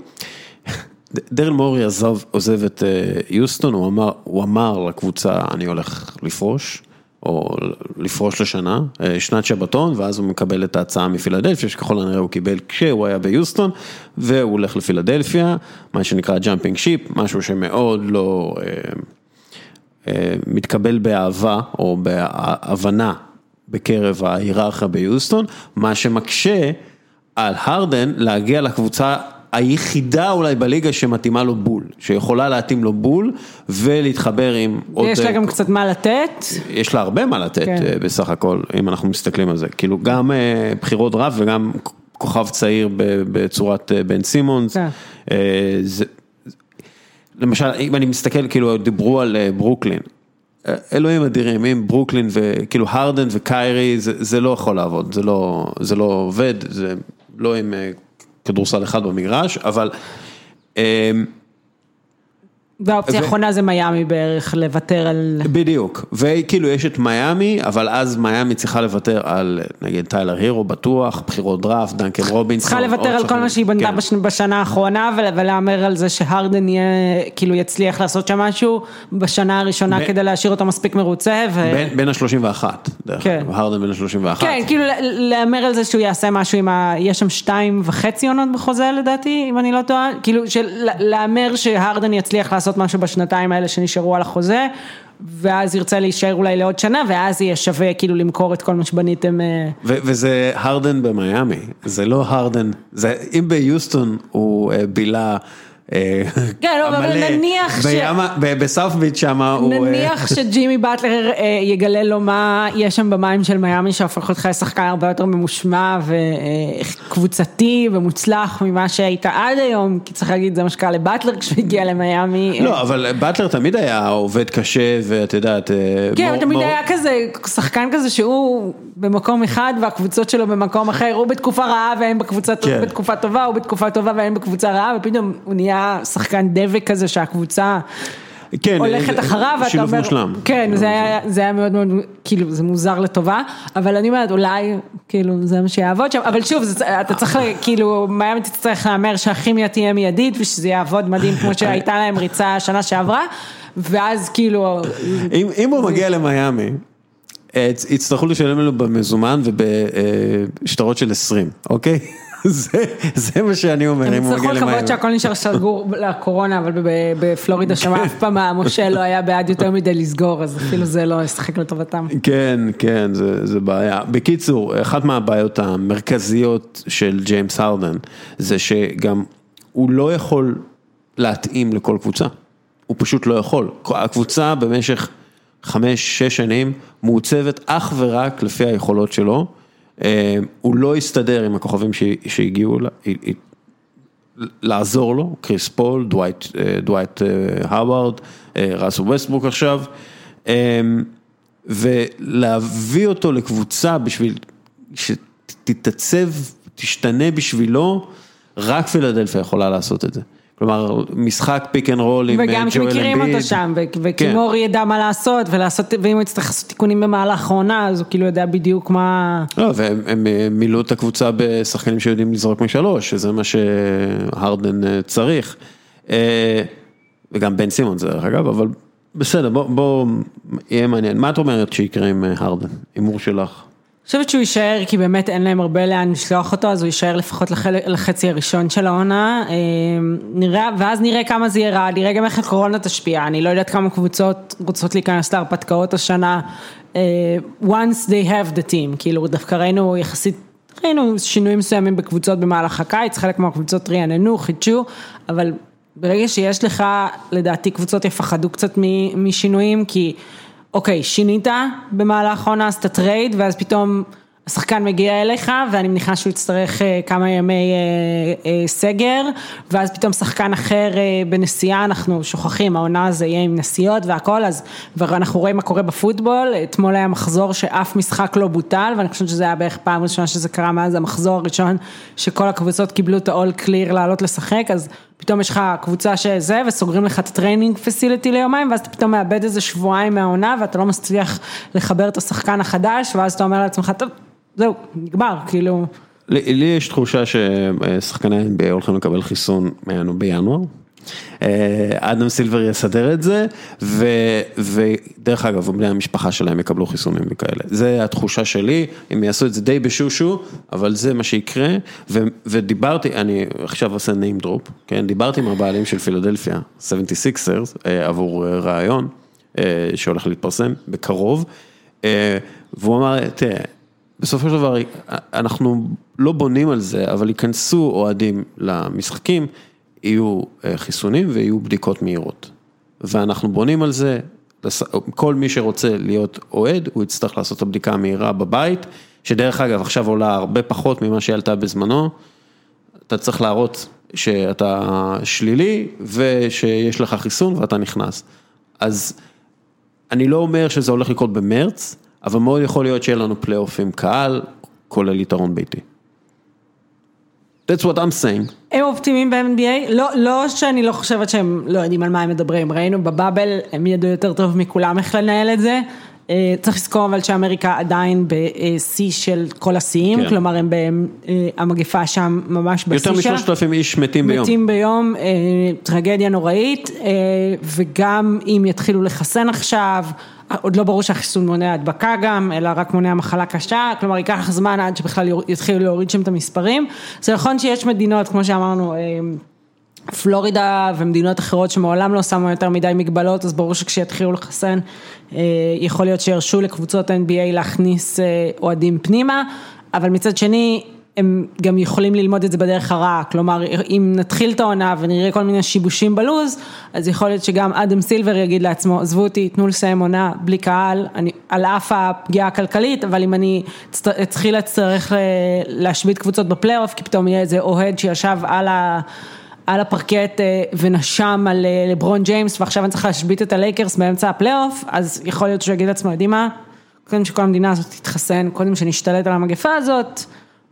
דרל מורי עזב, עוזב את אה, יוסטון, הוא אמר, הוא אמר לקבוצה, אני הולך לפרוש. או לפרוש לשנה, אה, שנת שבתון, ואז הוא מקבל את ההצעה מפילדלפיה, שככל הנראה הוא קיבל כשהוא היה ביוסטון, והוא הולך לפילדלפיה, מה שנקרא jumping ship, משהו שמאוד לא אה, מתקבל באהבה או בהבנה בקרב ההיררכיה ביוסטון, מה שמקשה על הרדן להגיע לקבוצה היחידה אולי בליגה שמתאימה לו בול, שיכולה להתאים לו בול ולהתחבר עם עוד... יש לה גם קצת מה לתת. יש לה הרבה מה לתת כן. אה, בסך הכל, אם אנחנו מסתכלים על זה. כאילו גם אה, בחירות דראפט וגם כוכב צעיר בצורת אה, בן סימונס. כן. זה- למשל, אם אני מסתכל, כאילו דיברו על ברוקלין. אלוהים אדירים, אם ברוקלין וכאילו הרדן וקיירי, זה, זה לא יכול לעבוד, זה לא, זה לא עובד, זה לא עם אה, כדורסל אחד במגרש, אבל אה, והאופציה האחרונה זה מיאמי בערך, לוותר על... בדיוק, וכאילו יש את מיאמי, אבל אז מיאמי צריכה לוותר על נגיד טיילר הירו בטוח, בחירות דראפט, דנקן רובינסון. צריכה לוותר על כל. מה שהיא בנתה כן. בש- בשנה האחרונה ול- ולהמר על זה שהרדן יהיה, כאילו יצליח לעשות שם משהו בשנה הראשונה ב- כדי להשאיר אותו מספיק מרוצה. ו- בין, בין ה-31, דרך כן. אגב, הרדן בין ה-31. כן, כאילו להמר על זה שהוא יעשה משהו עם ה... יש שם שתיים וחצי עונות בחוזה לדעתי, אם אני לא טועה, כאילו להמר שהרדן יצליח לעשות משהו בשנתיים האלה שנשארו על החוזה, ואז ירצה להישאר אולי לעוד שנה, ואז יהיה שווה כאילו למכור את כל מה שבניתם. אה, וזה הרדן במיאמי, זה לא הרדן, זה, אם ביוסטון הוא אה, בילה, כן, לא, אבל נניח ש- בימה- ב- בסאוף ביץ' שמה הוא, אה, נניח שג'ימי באטלר אה, יגלה לו מה יש שם במים של מיאמי שהופך אותך לשחקן הרבה יותר ממושמע וקבוצתי ומוצלח ממה שהיית עד היום, כי צריך להגיד זה מה שקרה לבטלר כשהוא הגיע למיאמי. לא, אבל באטלר תמיד היה עובד קשה ואת יודעת, אה, כן, הוא תמיד היה כזה, שחקן כזה שהוא במקום אחד והקבוצות שלו במקום אחר, הוא בתקופה רעה והם בקבוצה כן. בתקופה טובה, הוא בתקופה טובה והם בקבוצה רעה, ופתאום הוא נהיה שחקן דבק כזה שהקבוצה כן, הולכת אה, אחריו, ואתה אומר, מושלם. כן, זה היה, זה היה מאוד מאוד, כאילו, זה מוזר לטובה, אבל אני אומרת, אולי, כאילו, זה מה שיעבוד שם, אבל שוב, זה, אתה צריך, כאילו, מיאמי תצטרך להמר שהכימיה תהיה מיידית, ושזה יעבוד מדהים, כמו שהייתה להם ריצה שנה שעברה, ואז כאילו, אם, אם הוא מגיע למיאמי, אה, יצטרכו לשלם לו במזומן ובשטרות של 20, אוקיי? זה, זה מה שאני אומר, אם הוא מגיע לקוות למיאמי. שהכל נשאר סגור לקורונה, אבל בפלורידה שם אף פעם המושל לא היה בעד יותר מדי לסגור, אז אפילו זה לא ישחק לטובתם. כן, כן, זה, זה בעיה. בקיצור, אחת מהבעיות המרכזיות של ג'יימס הרדן, זה שגם הוא לא יכול להתאים לכל קבוצה. הוא פשוט לא יכול. הקבוצה במשך חמש, שש שנים מעוצבת אך ורק לפי היכולות שלו. אה, הוא לא הסתדר עם הכוכבים שהגיעו, לעזור לו, קריס פול, דווייט, אה, דווייט הווארד, אה, ראסל ווסטברוק עכשיו, ולהביא אותו לקבוצה בשביל שתתעצב, תשתנה בשבילו, רק פילדלפיה יכולה לעשות את זה. כלומר, משחק pick and roll עם אה, וגם ג'ואל אמביד. שמכירים אותו שם, ו- כן. ידע מה לעשות, ולעשות, ואם הוא יצטרך לעשות תיקונים במהלך העונה, אז הוא כאילו יודע בדיוק מה... לא, והם הם, אה, מילאו את הקבוצה בשחקנים שיודעים לזרוק משלוש, שזה מה שהרדן אה, צריך. אה, וגם בן סימונס דרך אגב, אבל בסדר, בוא, בוא, יהיה מעניין. מה את אומרת שיקרה עם אה, הרדן? הימור שלך. חושבת שהוא יישאר, כי באמת אין להם הרבה לאן לשלוח אותו, אז הוא יישאר לפחות לחלק, לחצי הראשון של העונה. אה, נראה, ואז נראה כמה זה יהיה רע, נראה גם איך הקורונה תשפיע. אני לא יודעת כמה קבוצות רוצות להיכנס להרפתקאות השנה. אה, once they have the team, כאילו דווקא ראינו יחסית, ראינו שינויים מסוימים בקבוצות במהלך הקיץ, חלק מהקבוצות רעננו, חידשו, אבל ברגע שיש לך, לדעתי קבוצות יפחדו קצת משינויים, כי אוקיי, שינית במהלך העונה, עשית trade, ואז פתאום השחקן מגיע אליך, ואני מניחה שהוא יצטרך אה, כמה ימי אה, אה, סגר, ואז פתאום שחקן אחר בנסיעה, אנחנו שוכחים, העונה הזה יהיה עם נסיעות והכל, אז ואנחנו רואים מה קורה בפוטבול, אתמול היה מחזור שאף משחק לא בוטל, ואני חושבת שזה היה בערך פעם ראשונה שזה קרה מאז המחזור הראשון, שכל הקבוצות קיבלו את ה-all clear לעלות לשחק, אז פתאום יש לך קבוצה שזה, וסוגרים לך את ה training facility ליומיים, ואז אתה פתאום מאבד איזה שבועיים מהעונה, ואתה לא מצליח לחבר את השחקן החדש, ואז אתה אומר לעצמך, טוב, זהו, נגמר, כאילו, לי לי יש תחושה ששחקני NBA הולכים לקבל חיסון בינואר. אה, אדם סילבר יסדר את זה, ו, ודרך אגב, בני המשפחה שלהם יקבלו חיסונים וכאלה. זה התחושה שלי, הם יעשו את זה די בשושו, אבל זה מה שיקרה, ו, ודיברתי, אני עכשיו עושה name drop, כן, דיברתי עם הבעלים של פילדלפיה, 76ers, אה, עבור אה, ראיון, אה, שהולך להתפרסם בקרוב, והוא אמר, תראה, בסופו של דבר, אנחנו לא בונים על זה, אבל ייכנסו אוהדים למשחקים, יהיו אה, חיסונים ויהיו בדיקות מהירות. ואנחנו בונים על זה, כל מי שרוצה להיות אוהד, הוא יצטרך לעשות את הבדיקה המהירה בבית, שדרך אגב עכשיו עולה הרבה פחות ממה שעלתה בזמנו, אתה צריך להראות שאתה שלילי ושיש לך חיסון ואתה נכנס. אז אני לא אומר שזה הולך לקרות במרץ, אבל מאוד יכול להיות שיהיה לנו פלייאוף עם קהל, כולל יתרון ביתי. That's what I'm saying. הם אופטימיים ב-NBA? לא, לא שאני לא חושבת שהם לא יודעים על מה הם מדברים, ראינו בבאבל, הם ידעו יותר טוב מכולם איך לנהל את זה. אה, צריך לזכור אבל שאמריקה עדיין בשיא של כל השיאים, כן. כלומר הם, אה, המגפה שם ממש בשיא שלה. יותר משלושת אלפים איש מתים ביום. מתים ביום, אה, טרגדיה נוראית, וגם אם יתחילו לחסן עכשיו, עוד לא ברור שהחיסון מונע הדבקה גם, אלא רק מונע מחלה קשה, כלומר ייקח זמן עד שבכלל יתחילו להוריד שם את המספרים. זה נכון שיש מדינות, כמו שאמרנו, פלורידה ומדינות אחרות שמעולם לא שמו יותר מדי מגבלות, אז ברור שכשיתחילו לחסן, אה, יכול להיות שירשו לקבוצות NBA להכניס אה, אוהדים פנימה, אבל מצד שני, הם גם יכולים ללמוד את זה בדרך הרעה, כלומר אם נתחיל את העונה ונראה כל מיני שיבושים בלוז, אז יכול להיות שגם אדם סילבר יגיד לעצמו, עזבו אותי, תנו לסיים עונה בלי קהל, אני, על אף הפגיעה הכלכלית, אבל אם אני אתחיל להצטרך אה, להשבית קבוצות בפלייאוף, כי פתאום יהיה איזה אוהד שישב על ה... על הפרקט אה, ונשם על אה, לברון ג'יימס ועכשיו אני צריך להשבית את הלייקרס באמצע הפלייאוף, אז יכול להיות שהוא יגיד לעצמו, יודעים מה, קודם שכל המדינה הזאת תתחסן, קודם שנשתלט על המגפה הזאת,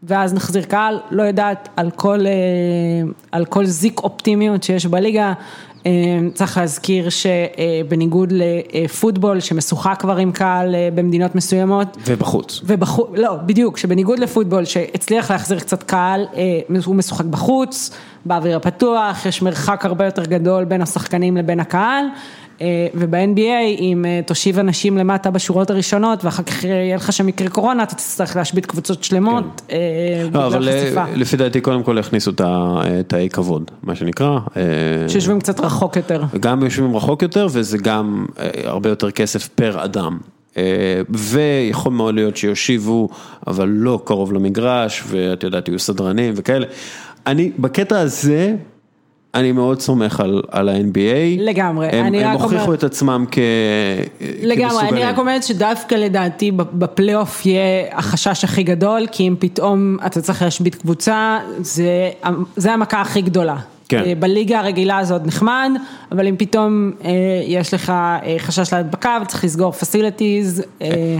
ואז נחזיר קהל, לא יודעת על כל, אה, על כל זיק אופטימיות שיש בליגה, צריך להזכיר שבניגוד לפוטבול שמשוחק כבר עם קהל במדינות מסוימות. ובחוץ. ובחוץ, לא, בדיוק, שבניגוד לפוטבול שהצליח להחזיר קצת קהל, הוא משוחק בחוץ. באוויר הפתוח, יש מרחק הרבה יותר גדול בין השחקנים לבין הקהל, אה, וב-NBA אם אה, תושיב אנשים למטה בשורות הראשונות ואחר כך יהיה לך שם מקרה קורונה, אתה תצטרך להשבית קבוצות שלמות כן. אה, לא, בגלל חשיפה. אבל לפי דעתי קודם כל הכניסו את האי כבוד, מה שנקרא. שיושבים קצת רחוק יותר. גם יושבים רחוק יותר וזה גם הרבה יותר כסף פר אדם. ויכול מאוד להיות שיושיבו, אבל לא קרוב למגרש, ואת יודעת, יהיו סדרנים וכאלה. אני, בקטע הזה, אני מאוד סומך על, על ה-NBA. לגמרי. הם, הם הוכיחו אומר... את עצמם כ... לגמרי, כמסוגלים. אני רק אומרת שדווקא לדעתי בפלייאוף יהיה החשש הכי גדול, כי אם פתאום אתה צריך להשבית קבוצה, זה, זה המכה הכי גדולה. כן. אה, בליגה הרגילה זה עוד נחמד, אבל אם פתאום אה, יש לך אה, חשש להדבקה וצריך לסגור פסיליטיז.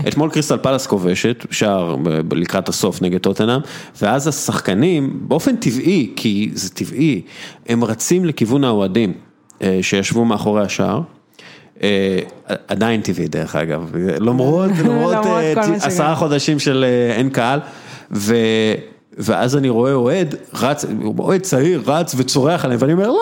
אתמול קריסטל פלס כובשת, שער לקראת הסוף נגד טוטנאם, ואז השחקנים, באופן טבעי, כי זה טבעי, הם רצים לכיוון האוהדים שישבו מאחורי השער. עדיין טבעי דרך אגב, למרות, למרות עשרה חודשים של אין קהל. ואז אני רואה אוהד רץ, אוהד צעיר רץ וצורח עליהם ואני אומר לא,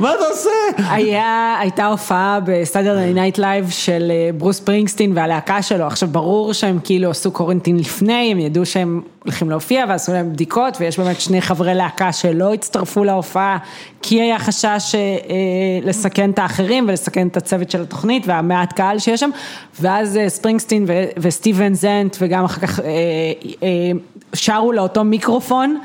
מה אתה עושה? היה, הייתה הופעה ב Saturday Night Live של אה, ברוס ספרינגסטין והלהקה שלו, עכשיו ברור שהם כאילו עשו quarantine לפני, הם ידעו שהם הולכים להופיע ועשו להם בדיקות ויש באמת שני חברי להקה שלא הצטרפו להופעה כי היה חשש אה, לסכן את האחרים ולסכן את הצוות של התוכנית והמעט קהל שיש שם ואז אה, ספרינגסטין וסטיבן ואן זנט וגם אחר כך שרו לאותו מיקרופון.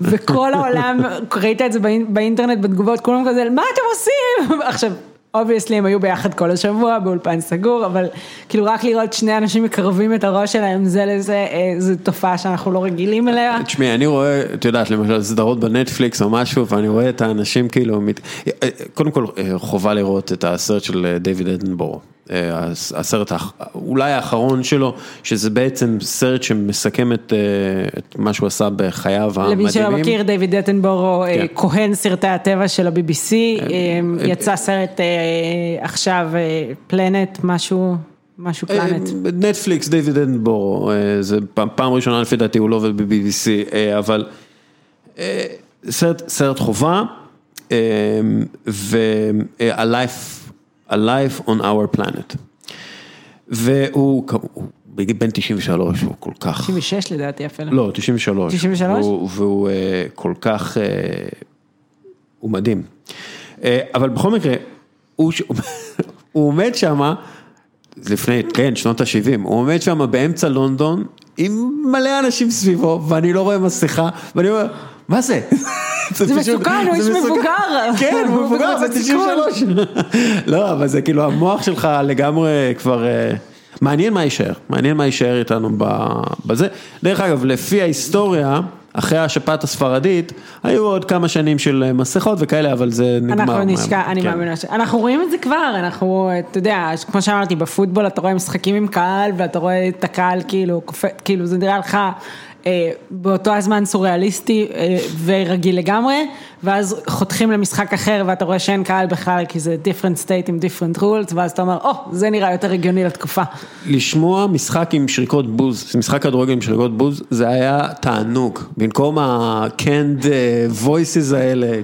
וכל העולם, ראית את זה באינטרנט בתגובות, כולם כזה, מה אתם עושים? עכשיו, obviously הם היו ביחד כל השבוע באולפן סגור, אבל כאילו רק לראות שני אנשים מקרבים את הראש שלהם זה לזה, אה, זו תופעה שאנחנו לא רגילים אליה. תשמעי, אני רואה, את יודעת, למשל סדרות בנטפליקס או משהו, ואני רואה את האנשים כאילו, אה, קודם כל חובה לראות את הסרט של דיוויד אדנבורו. הסרט אולי האחרון שלו, שזה בעצם סרט שמסכם את, אה, את מה שהוא עשה בחייו המדהימים. למי שלא מכיר, דיוויד דטנבורו, אה, כן. כהן סרטי הטבע של ה-BBC, אה, יצא סרט עכשיו, פלנט, משהו. משהו פלנט. נטפליקס, דיוויד אדנבורו, זה פעם, פעם ראשונה לפי דעתי הוא לא עובד ב-BBC, אבל סרט, סרט חובה, וה-life A Life on Our Planet. והוא בן 93, הוא כל כך... 96 לדעתי אפילו. לא, 93. 93? והוא, והוא uh, כל כך, uh, הוא מדהים. Uh, אבל בכל מקרה, הוא, הוא עומד שמה, לפני, כן, שנות ה-70, הוא עומד שם באמצע לונדון עם מלא אנשים סביבו, ואני לא רואה מסכה, ואני אומר, מה זה? זה מסוכן, הוא איש מבוגר. כן, הוא מבוגר, זה 93. לא, אבל זה כאילו המוח שלך לגמרי כבר... אה, מעניין מה יישאר, מעניין מה יישאר איתנו בזה. דרך אגב, לפי ההיסטוריה, אחרי השפעת הספרדית, היו עוד כמה שנים של מסכות וכאלה, אבל זה נגמר. אנחנו נשקע, אני כן. מאמינה ש... אנחנו רואים את זה כבר, אנחנו, אתה יודע, כמו שאמרתי, בפוטבול אתה רואה משחקים עם קהל, ואתה רואה את הקהל כאילו, כאילו זה נראה לך אה, באותו הזמן סוריאליסטי אה, ורגיל לגמרי, ואז חותכים למשחק אחר ואתה רואה שאין קהל בכלל כי זה different state עם different rules, ואז אתה אומר, או, oh, זה נראה יותר הגיוני לתקופה. לשמוע משחק עם שריקות בוז, משחק כדורגל עם שריקות בוז, זה היה תענוג, במקום ה-canned אה, voices האלה,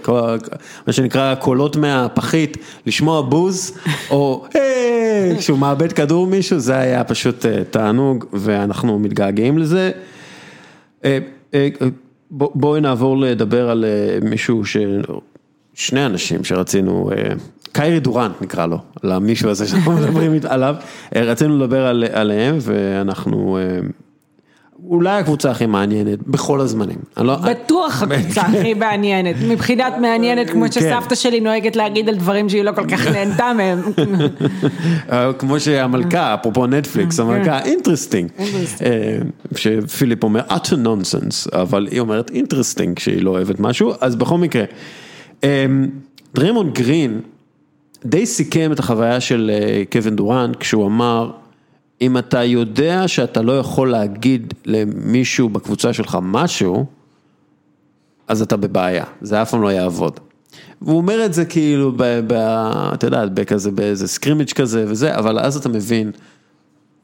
מה שנקרא קולות מהפחית, לשמוע בוז, או היי, כשהוא מאבד כדור מישהו, זה היה פשוט תענוג, ואנחנו מתגעגעים לזה. אה, אה, בואי נעבור לדבר על אה, מישהו, ש... שני אנשים שרצינו, קיירי דורנט נקרא לו, למישהו הזה שאנחנו מדברים עליו, רצינו לדבר עליהם ואנחנו אולי הקבוצה הכי מעניינת בכל הזמנים. לא- בטוח הקבוצה הכי מעניינת, מבחינת מעניינת כמו כן. שסבתא שלי נוהגת להגיד על דברים שהיא לא כל כך נהנתה מהם. כמו שהמלכה, אפרופו נטפליקס, המלכה interesting. אה, שפיליפ אומר utter nonsense, אבל היא אומרת interesting כשהיא לא אוהבת משהו, אז בכל מקרה. אה, דריימונד גרין די סיכם את החוויה של אה, קווין דורנט כשהוא אמר, אם אתה יודע שאתה לא יכול להגיד למישהו בקבוצה שלך משהו, אז אתה בבעיה, זה אף פעם לא יעבוד. והוא אומר את זה כאילו, אתה יודע, בכזה, באיזה סקרימיץ' כזה וזה, אבל אז אתה מבין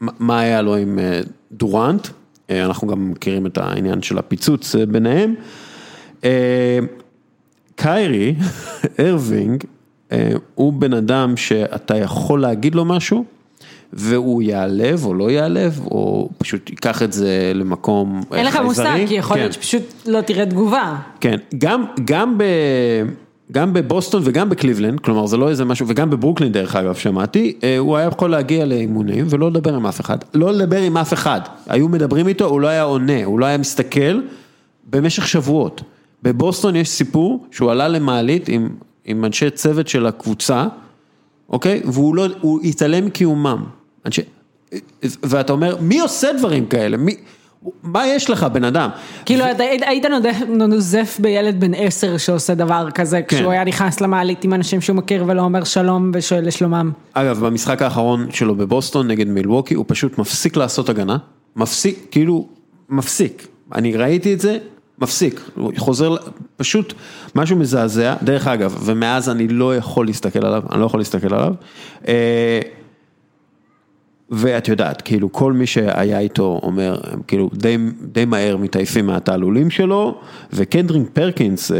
מה היה לו עם אה, דורנט, אה, אנחנו גם מכירים את העניין של הפיצוץ אה, ביניהם. קיירי, ארווינג, הוא בן אדם שאתה יכול להגיד לו משהו, והוא יעלב או לא יעלב, או פשוט ייקח את זה למקום חייזרי. אין לך מושג, כי יכול להיות כן. שפשוט לא תראה תגובה. כן, גם, גם ב... גם בבוסטון וגם בקליבלנד, כלומר זה לא איזה משהו, וגם בברוקלין דרך אגב שמעתי, אה, הוא היה יכול להגיע לאימונים ולא לדבר עם אף אחד, לא לדבר עם אף אחד, היו מדברים איתו, הוא לא היה עונה, הוא לא היה מסתכל במשך שבועות. בבוסטון יש סיפור שהוא עלה למעלית עם, עם אנשי צוות של הקבוצה, אוקיי? והוא לא, הוא התעלם מקיומם. אנשי, ואתה אומר, מי עושה דברים כאלה? מי, מה יש לך בן אדם? כאילו ו... היית נוזף בילד בן עשר שעושה דבר כזה, כן. כשהוא היה נכנס למעלית עם אנשים שהוא מכיר ולא אומר שלום ושואל לשלומם. אגב, במשחק האחרון שלו בבוסטון נגד מילווקי, הוא פשוט מפסיק לעשות הגנה, מפסיק, כאילו, מפסיק. אני ראיתי את זה, מפסיק, הוא חוזר, פשוט משהו מזעזע, דרך אגב, ומאז אני לא יכול להסתכל עליו, אני לא יכול להסתכל עליו. אה, ואת יודעת, כאילו כל מי שהיה איתו אומר, כאילו די, די מהר מתעייפים מהתעלולים שלו, וקנדריק פרקינס, אה,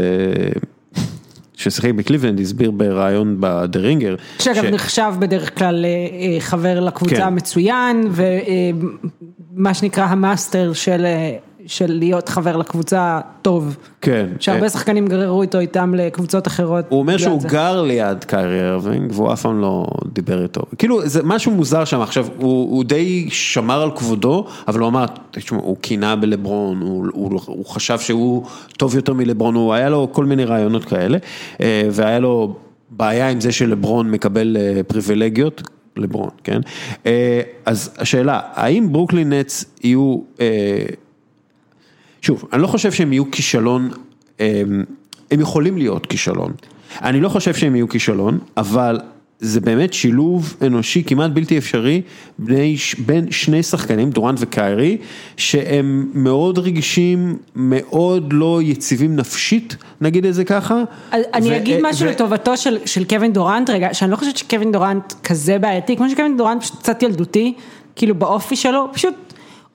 ששיחק בקליבלנד, הסביר בריאיון ב The Ringer. שאגב ש... נחשב בדרך כלל אה, חבר לקבוצה כן. מצוין, ומה שנקרא המאסטר של של להיות חבר לקבוצה טוב. כן. שהרבה שחקנים גררו איתו איתם לקבוצות אחרות. הוא אומר שהוא גר ליד קיירי ארווינג והוא אף פעם לא דיבר איתו. כאילו זה משהו מוזר שם עכשיו, הוא, הוא די שמר על כבודו, אבל הוא אמר, תשמע, הוא קינה בלברון, הוא, הוא, הוא חשב שהוא טוב יותר מלברון, הוא היה לו כל מיני רעיונות כאלה, אה, והיה לו בעיה עם זה שלברון מקבל אה, פריבילגיות. לברון, כן? אה, אז השאלה, האם ברוקלין נטס יהיו שוב, אני לא חושב שהם יהיו כישלון, הם, הם יכולים להיות כישלון. אני לא חושב שהם יהיו כישלון, אבל זה באמת שילוב אנושי כמעט בלתי אפשרי בני, בין שני שחקנים, דורן וקיירי, שהם מאוד רגישים, מאוד לא יציבים נפשית, נגיד את זה ככה. אני ו- אגיד משהו ו- לטובתו של, של קווין דורנט רגע, שאני לא חושבת שקווין דורנט כזה בעייתי, כמו שקווין דורנט פשוט קצת ילדותי, כאילו באופי שלו, פשוט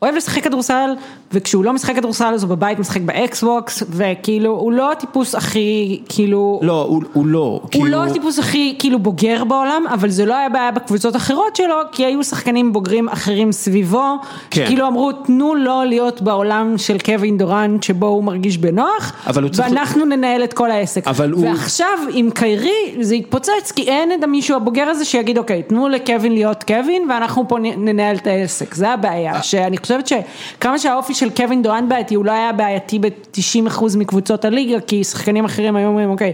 אוהב לשחק כדורסל, וכשהוא לא משחק כדורסל אז הוא בבית משחק באקסבוקס, וכאילו הוא לא הטיפוס הכי, כאילו... לא, הוא, הוא לא. הוא כאילו- לא הטיפוס הכי כאילו בוגר בעולם, אבל זה לא היה בעיה בקבוצות אחרות שלו, כי היו שחקנים בוגרים אחרים סביבו, כן. שכאילו אמרו תנו לו להיות בעולם של קווין דורנט שבו הוא מרגיש בנוח, הוא צריך- ואנחנו ננהל את כל העסק. אבל הוא- ועכשיו עם קיירי זה יתפוצץ, כי אין את המישהו הבוגר הזה שיגיד אוקיי, תנו לקווין להיות קווין, ואנחנו פה ננהל את העסק, זה אה. הבעיה, שאני חושבת שכמה שהאופי של קווין דורנט בעייתי, הוא לא היה בעייתי ב-90% מקבוצות הליגה, כי שחקנים אחרים היו אומרים אוקיי.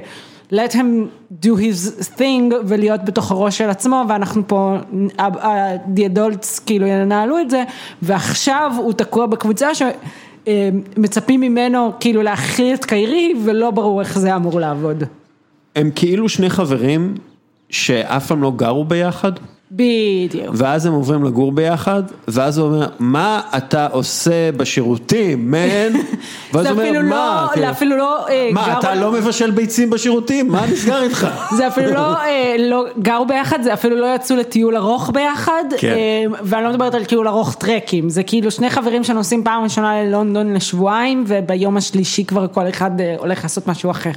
let him do his thing ולהיות בתוך הראש של עצמו ואנחנו פה, the adults כאילו ינהלו את זה ועכשיו הוא תקוע בקבוצה שמצפים ממנו כאילו להכיל את קיירי ולא ברור איך זה אמור לעבוד. הם כאילו שני חברים שאף פעם לא גרו ביחד, בדיוק. ואז הם עוברים לגור ביחד, ואז הוא אומר, מה אתה עושה בשירותים, מן? ואז זה הוא אומר, לא, מה? זה כן. אפילו לא אה, מה, אתה לא מבשל ביצים בשירותים? מה נסגר איתך? זה אפילו לא, אה, לא גרו ביחד, זה אפילו לא יצאו לטיול ארוך ביחד, כן. אה, ואני לא מדברת על טיול ארוך טרקים, זה כאילו שני חברים שנוסעים פעם ראשונה ללונדון לשבועיים, וביום השלישי כבר כל אחד הולך לעשות משהו אחר.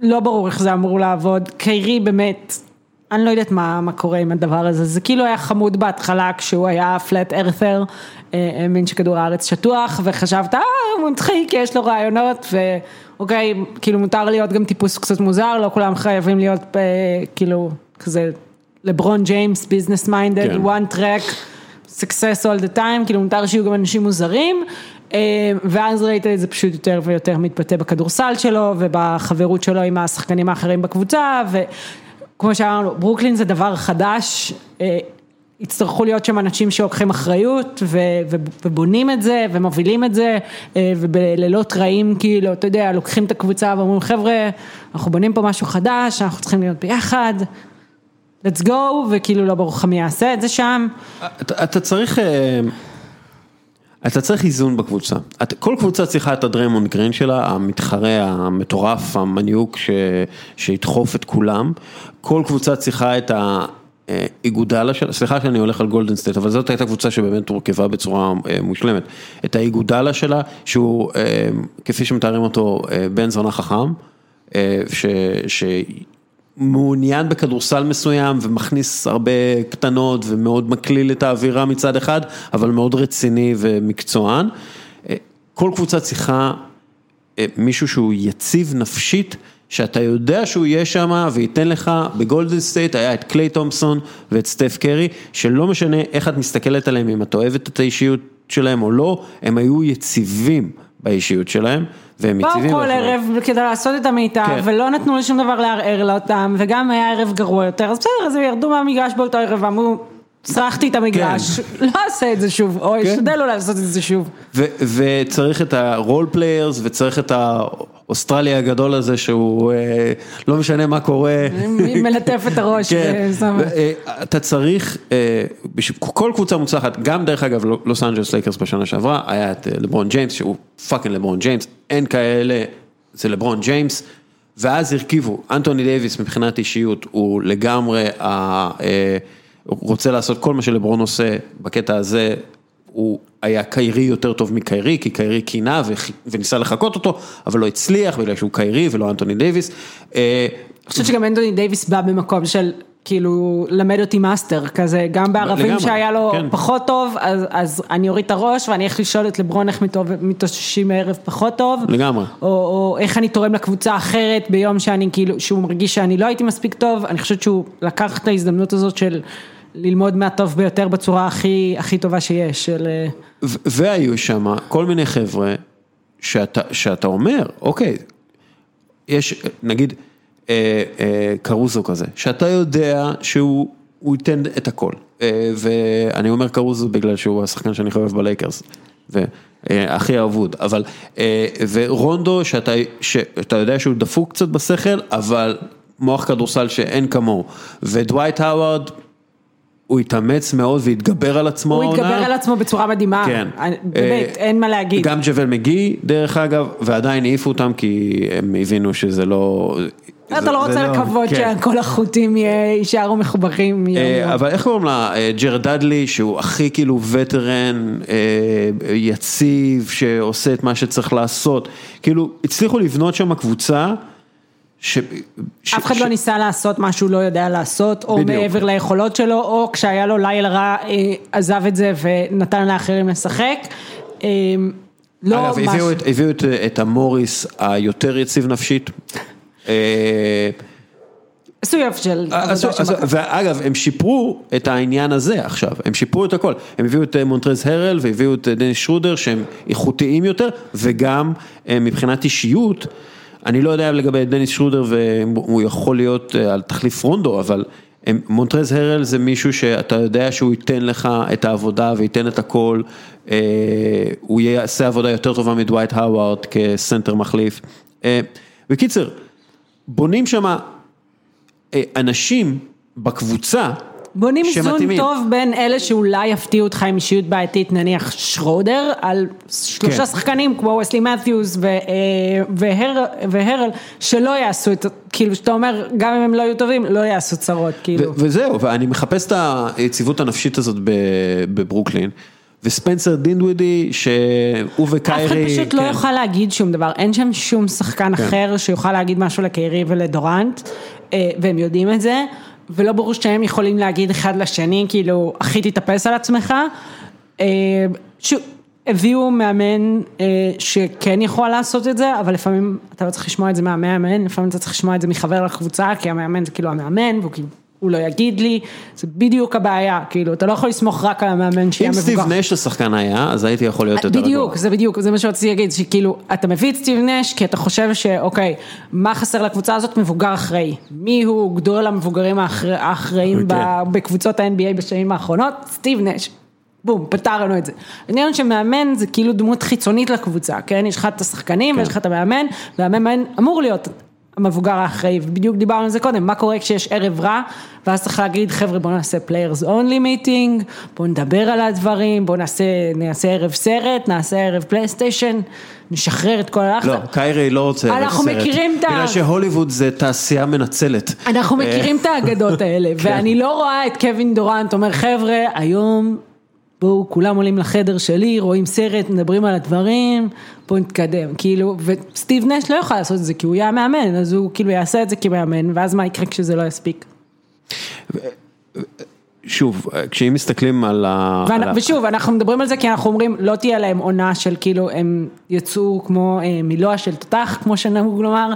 לא ברור איך זה אמור לעבוד, קיירי באמת, אני לא יודעת מה, מה קורה עם הדבר הזה, זה כאילו היה חמוד בהתחלה כשהוא היה פלט ארת'ר, האמין שכדור הארץ שטוח, וחשבת, אה, הוא מצחיק, יש לו רעיונות, ואוקיי, כאילו מותר להיות גם טיפוס קצת מוזר, לא כולם חייבים להיות אה, כאילו כזה לברון ג'יימס, business minded, one track, success all the time, כאילו מותר שיהיו גם אנשים מוזרים, אה, ואז ראית את זה פשוט יותר ויותר מתבטא בכדורסל שלו ובחברות שלו עם השחקנים האחרים בקבוצה, וכמו שאמרנו, ברוקלין זה דבר חדש, אה, יצטרכו להיות שם אנשים שלוקחים אחריות ו- ו- ובונים את זה ומובילים את זה אה, ובלילות רעים כאילו, אתה יודע, לוקחים את הקבוצה ואומרים חבר'ה, אנחנו בונים פה משהו חדש, אנחנו צריכים להיות ביחד, let's go, וכאילו לא ברור לך מי יעשה את זה שם. אתה, אתה צריך, אה, אתה צריך איזון בקבוצה. את, כל קבוצה צריכה את הדריימונד גרין שלה, המתחרה המטורף, המניוק ש, שידחוף את כולם. כל קבוצה צריכה את האיגודאלה שלה, סליחה שאני הולך על גולדן סטייט, אבל זאת הייתה קבוצה שבאמת הורכבה בצורה אה, מושלמת. את האיגודאלה שלה, שהוא, אה, כפי שמתארים אותו, אה, בן זונה חכם, אה, ש... ש... מעוניין בכדורסל מסוים ומכניס הרבה קטנות ומאוד מקליל את האווירה מצד אחד, אבל מאוד רציני ומקצוען. אה, כל קבוצה צריכה אה, מישהו שהוא יציב נפשית, שאתה יודע שהוא יהיה שם וייתן לך, בגולדן סטייט היה את קליי תומפסון ואת סטף קרי, שלא משנה איך את מסתכלת עליהם, אם את אוהבת את האישיות שלהם או לא, הם היו יציבים באישיות שלהם, והם באו יציבים. כל. ערב כדי לעשות את המיטב, כן. ולא נתנו לשום דבר לערער לה אותם, וגם היה ערב גרוע יותר, אז בסדר, אז הם ירדו מהמגרש באותו ערב ואמרו, סרחתי את המגרש, לא אעשה את זה שוב, או כן. אשתדל לא לעשות את זה שוב. ו- וצריך את ה role players וצריך את האוסטרלי הגדול הזה שהוא אה, לא משנה מה קורה. מלטף את הראש. כן, ו- אה, אתה צריך, אה, כל קבוצה מוצלחת, גם דרך אגב לא- לוס אנג'לס לייקרס בשנה שעברה, היה את אה, לברון ג'יימס שהוא fucking לברון ג'יימס, אין כאלה, זה לברון ג'יימס, ואז הרכיבו, אנטוני דייוויס מבחינת אישיות הוא לגמרי, ה- אה, רוצה לעשות כל מה שלברון עושה בקטע הזה, הוא היה קיירי יותר טוב מקיירי, כי קיירי קינה וניסה לחקות אותו, אבל לא הצליח בגלל שהוא קיירי ולא אנטוני דייוויס. אה, אני חושבת שגם אנטוני דייוויס בא במקום של כאילו למד אותי master כזה, גם בערבים שהיה לו כן. פחות טוב, אז, אז אני אוריד את הראש ואני אלך לשאול את לברון איך מתאוששים מערב פחות טוב. לגמרי. או, או איך אני תורם לקבוצה אחרת ביום שאני כאילו, שהוא מרגיש שאני לא הייתי מספיק טוב, אני חושבת שהוא לקח את ההזדמנות הזאת של ללמוד מהטוב ביותר בצורה הכי, הכי טובה שיש, של... והיו שם כל מיני חבר'ה שאתה, שאתה אומר, אוקיי, יש נגיד אה, אה, קרוזו כזה, שאתה יודע שהוא הוא ייתן את הכל, אה, ואני אומר קרוזו בגלל שהוא השחקן שאני חובב בלייקרס, והכי אהבוד, אבל, אה, ורונדו שאתה, שאתה יודע שהוא דפוק קצת בשכל, אבל מוח כדורסל שאין כמוהו, ודווייט האווארד, הוא התאמץ מאוד והתגבר על עצמו הוא העונה. התגבר על עצמו בצורה מדהימה, כן. אני- באמת, אה, אין מה להגיד. גם ג'וול מגי, דרך אגב, ועדיין העיפו אותם כי הם הבינו שזה לא, אתה לא רוצה לקוות כן. שכל החוטים יישארו מחוברים אה. אבל איך קוראים לה? אה, ג'רד דאדלי, שהוא הכי כאילו וטרן, אה, יציב, שעושה את מה שצריך לעשות. כאילו, הצליחו לבנות שם קבוצה, ש... ש- אף אחד ש- לא ניסה לעשות מה שהוא לא יודע לעשות, או בדיוק. מעבר ליכולות שלו, או כשהיה לו לילה רע, אה, עזב את זה ונתן לאחרים לשחק. אה, לא אגב, משהו- הביאו את, הביאו את, את המוריס היותר יציב נפשית. אה, עשו יופי של עבודה שם. ואגב, הם שיפרו את העניין הזה עכשיו, הם שיפרו את הכל. הם הביאו את אה, מונטרז הרל והביאו את אה, דניס שרודר שהם איכותיים יותר, וגם אה, מבחינת אישיות, אני לא יודע לגבי דניס שרודר והוא יכול להיות אה, על תחליף רונדו, אבל מונטרז הרל זה מישהו שאתה יודע שהוא ייתן לך את העבודה וייתן את הכל, אה, הוא יעשה עבודה יותר טובה מדווייט האווארד כסנטר מחליף. אה, בקיצר, בונים אה, אנשים בקבוצה בונים איזון שמתאימים. טוב בין אלה שאולי יפתיעו אותך עם אישיות בעייתית, נניח שרודר, על שלושה כן. שחקנים כמו וסלי מת'יוס ו- אה, והר- והרל, שלא יעשו את, כאילו שאתה אומר, גם אם הם לא יהיו טובים, לא יעשו צרות, כאילו. ו- וזהו, ואני מחפש את היציבות הנפשית הזאת ב- בברוקלין, וספנסר דינדווידי, שהוא וקיירי, אף אחד פשוט לא כן. יוכל להגיד שום דבר, אין שם שום שחקן אחר שיוכל להגיד משהו לקיירי ולדורנט, אה, והם יודעים את זה, ולא ברור שהם יכולים להגיד אחד לשני, כאילו, אחי תתאפס על עצמך. אה, שוב, הביאו מאמן אה, שכן יכול לעשות את זה, אבל לפעמים אתה לא צריך לשמוע את זה מהמאמן, לפעמים אתה צריך לשמוע את זה מחבר לקבוצה, כי המאמן זה כאילו המאמן, והוא כאילו... הוא לא יגיד לי, זה בדיוק הבעיה, כאילו, אתה לא יכול לסמוך רק על המאמן שיהיה אם מבוגר. סטיב נש השחקן היה, אז הייתי יכול להיות יותר רגוע. בדיוק, זה בדיוק, זה מה שרציתי להגיד, שכאילו, אתה מביא את סטיב נש כי אתה חושב שאוקיי, מה חסר לקבוצה הזאת? מבוגר אחראי. מי הוא גדול המבוגרים האחר- האחראים כן. בקבוצות ה-NBA בשנים האחרונות? סטיב נש. בום, פתרנו את זה. העניין שמאמן זה כאילו דמות חיצונית לקבוצה, כן? יש לך את השחקנים כן. ויש לך את המאמן, והמאמן אמור להיות המבוגר האחראי, ובדיוק דיברנו על זה קודם, מה קורה כשיש ערב רע, ואז צריך להגיד, חבר'ה בואו נעשה players only meeting, בואו נדבר על הדברים, בואו נעשה, נעשה ערב סרט, נעשה ערב פלייסטיישן, נשחרר את כל הלחץ. לא, קיירי לא רוצה ערב אנחנו סרט. מכירים את ה- בגלל שהוליווד זה תעשייה מנצלת. אנחנו אה, מכירים את האגדות האלה, כן. ואני לא רואה את קווין דורנט אומר, חבר'ה, היום בואו כולם עולים לחדר שלי, רואים סרט, מדברים על הדברים, בואו נתקדם, כאילו, וסטיב נש לא יוכל לעשות את זה כי הוא יהיה המאמן, אז הוא כאילו יעשה את זה כמאמן, ואז מה יקרה כשזה לא יספיק. שוב, כשאם מסתכלים על ה... ואנ- על ושוב, אנחנו מדברים על זה כי אנחנו אומרים, לא תהיה להם עונה של כאילו, הם יצאו כמו אה, מילוע של תותח, כמו שנהוג לומר,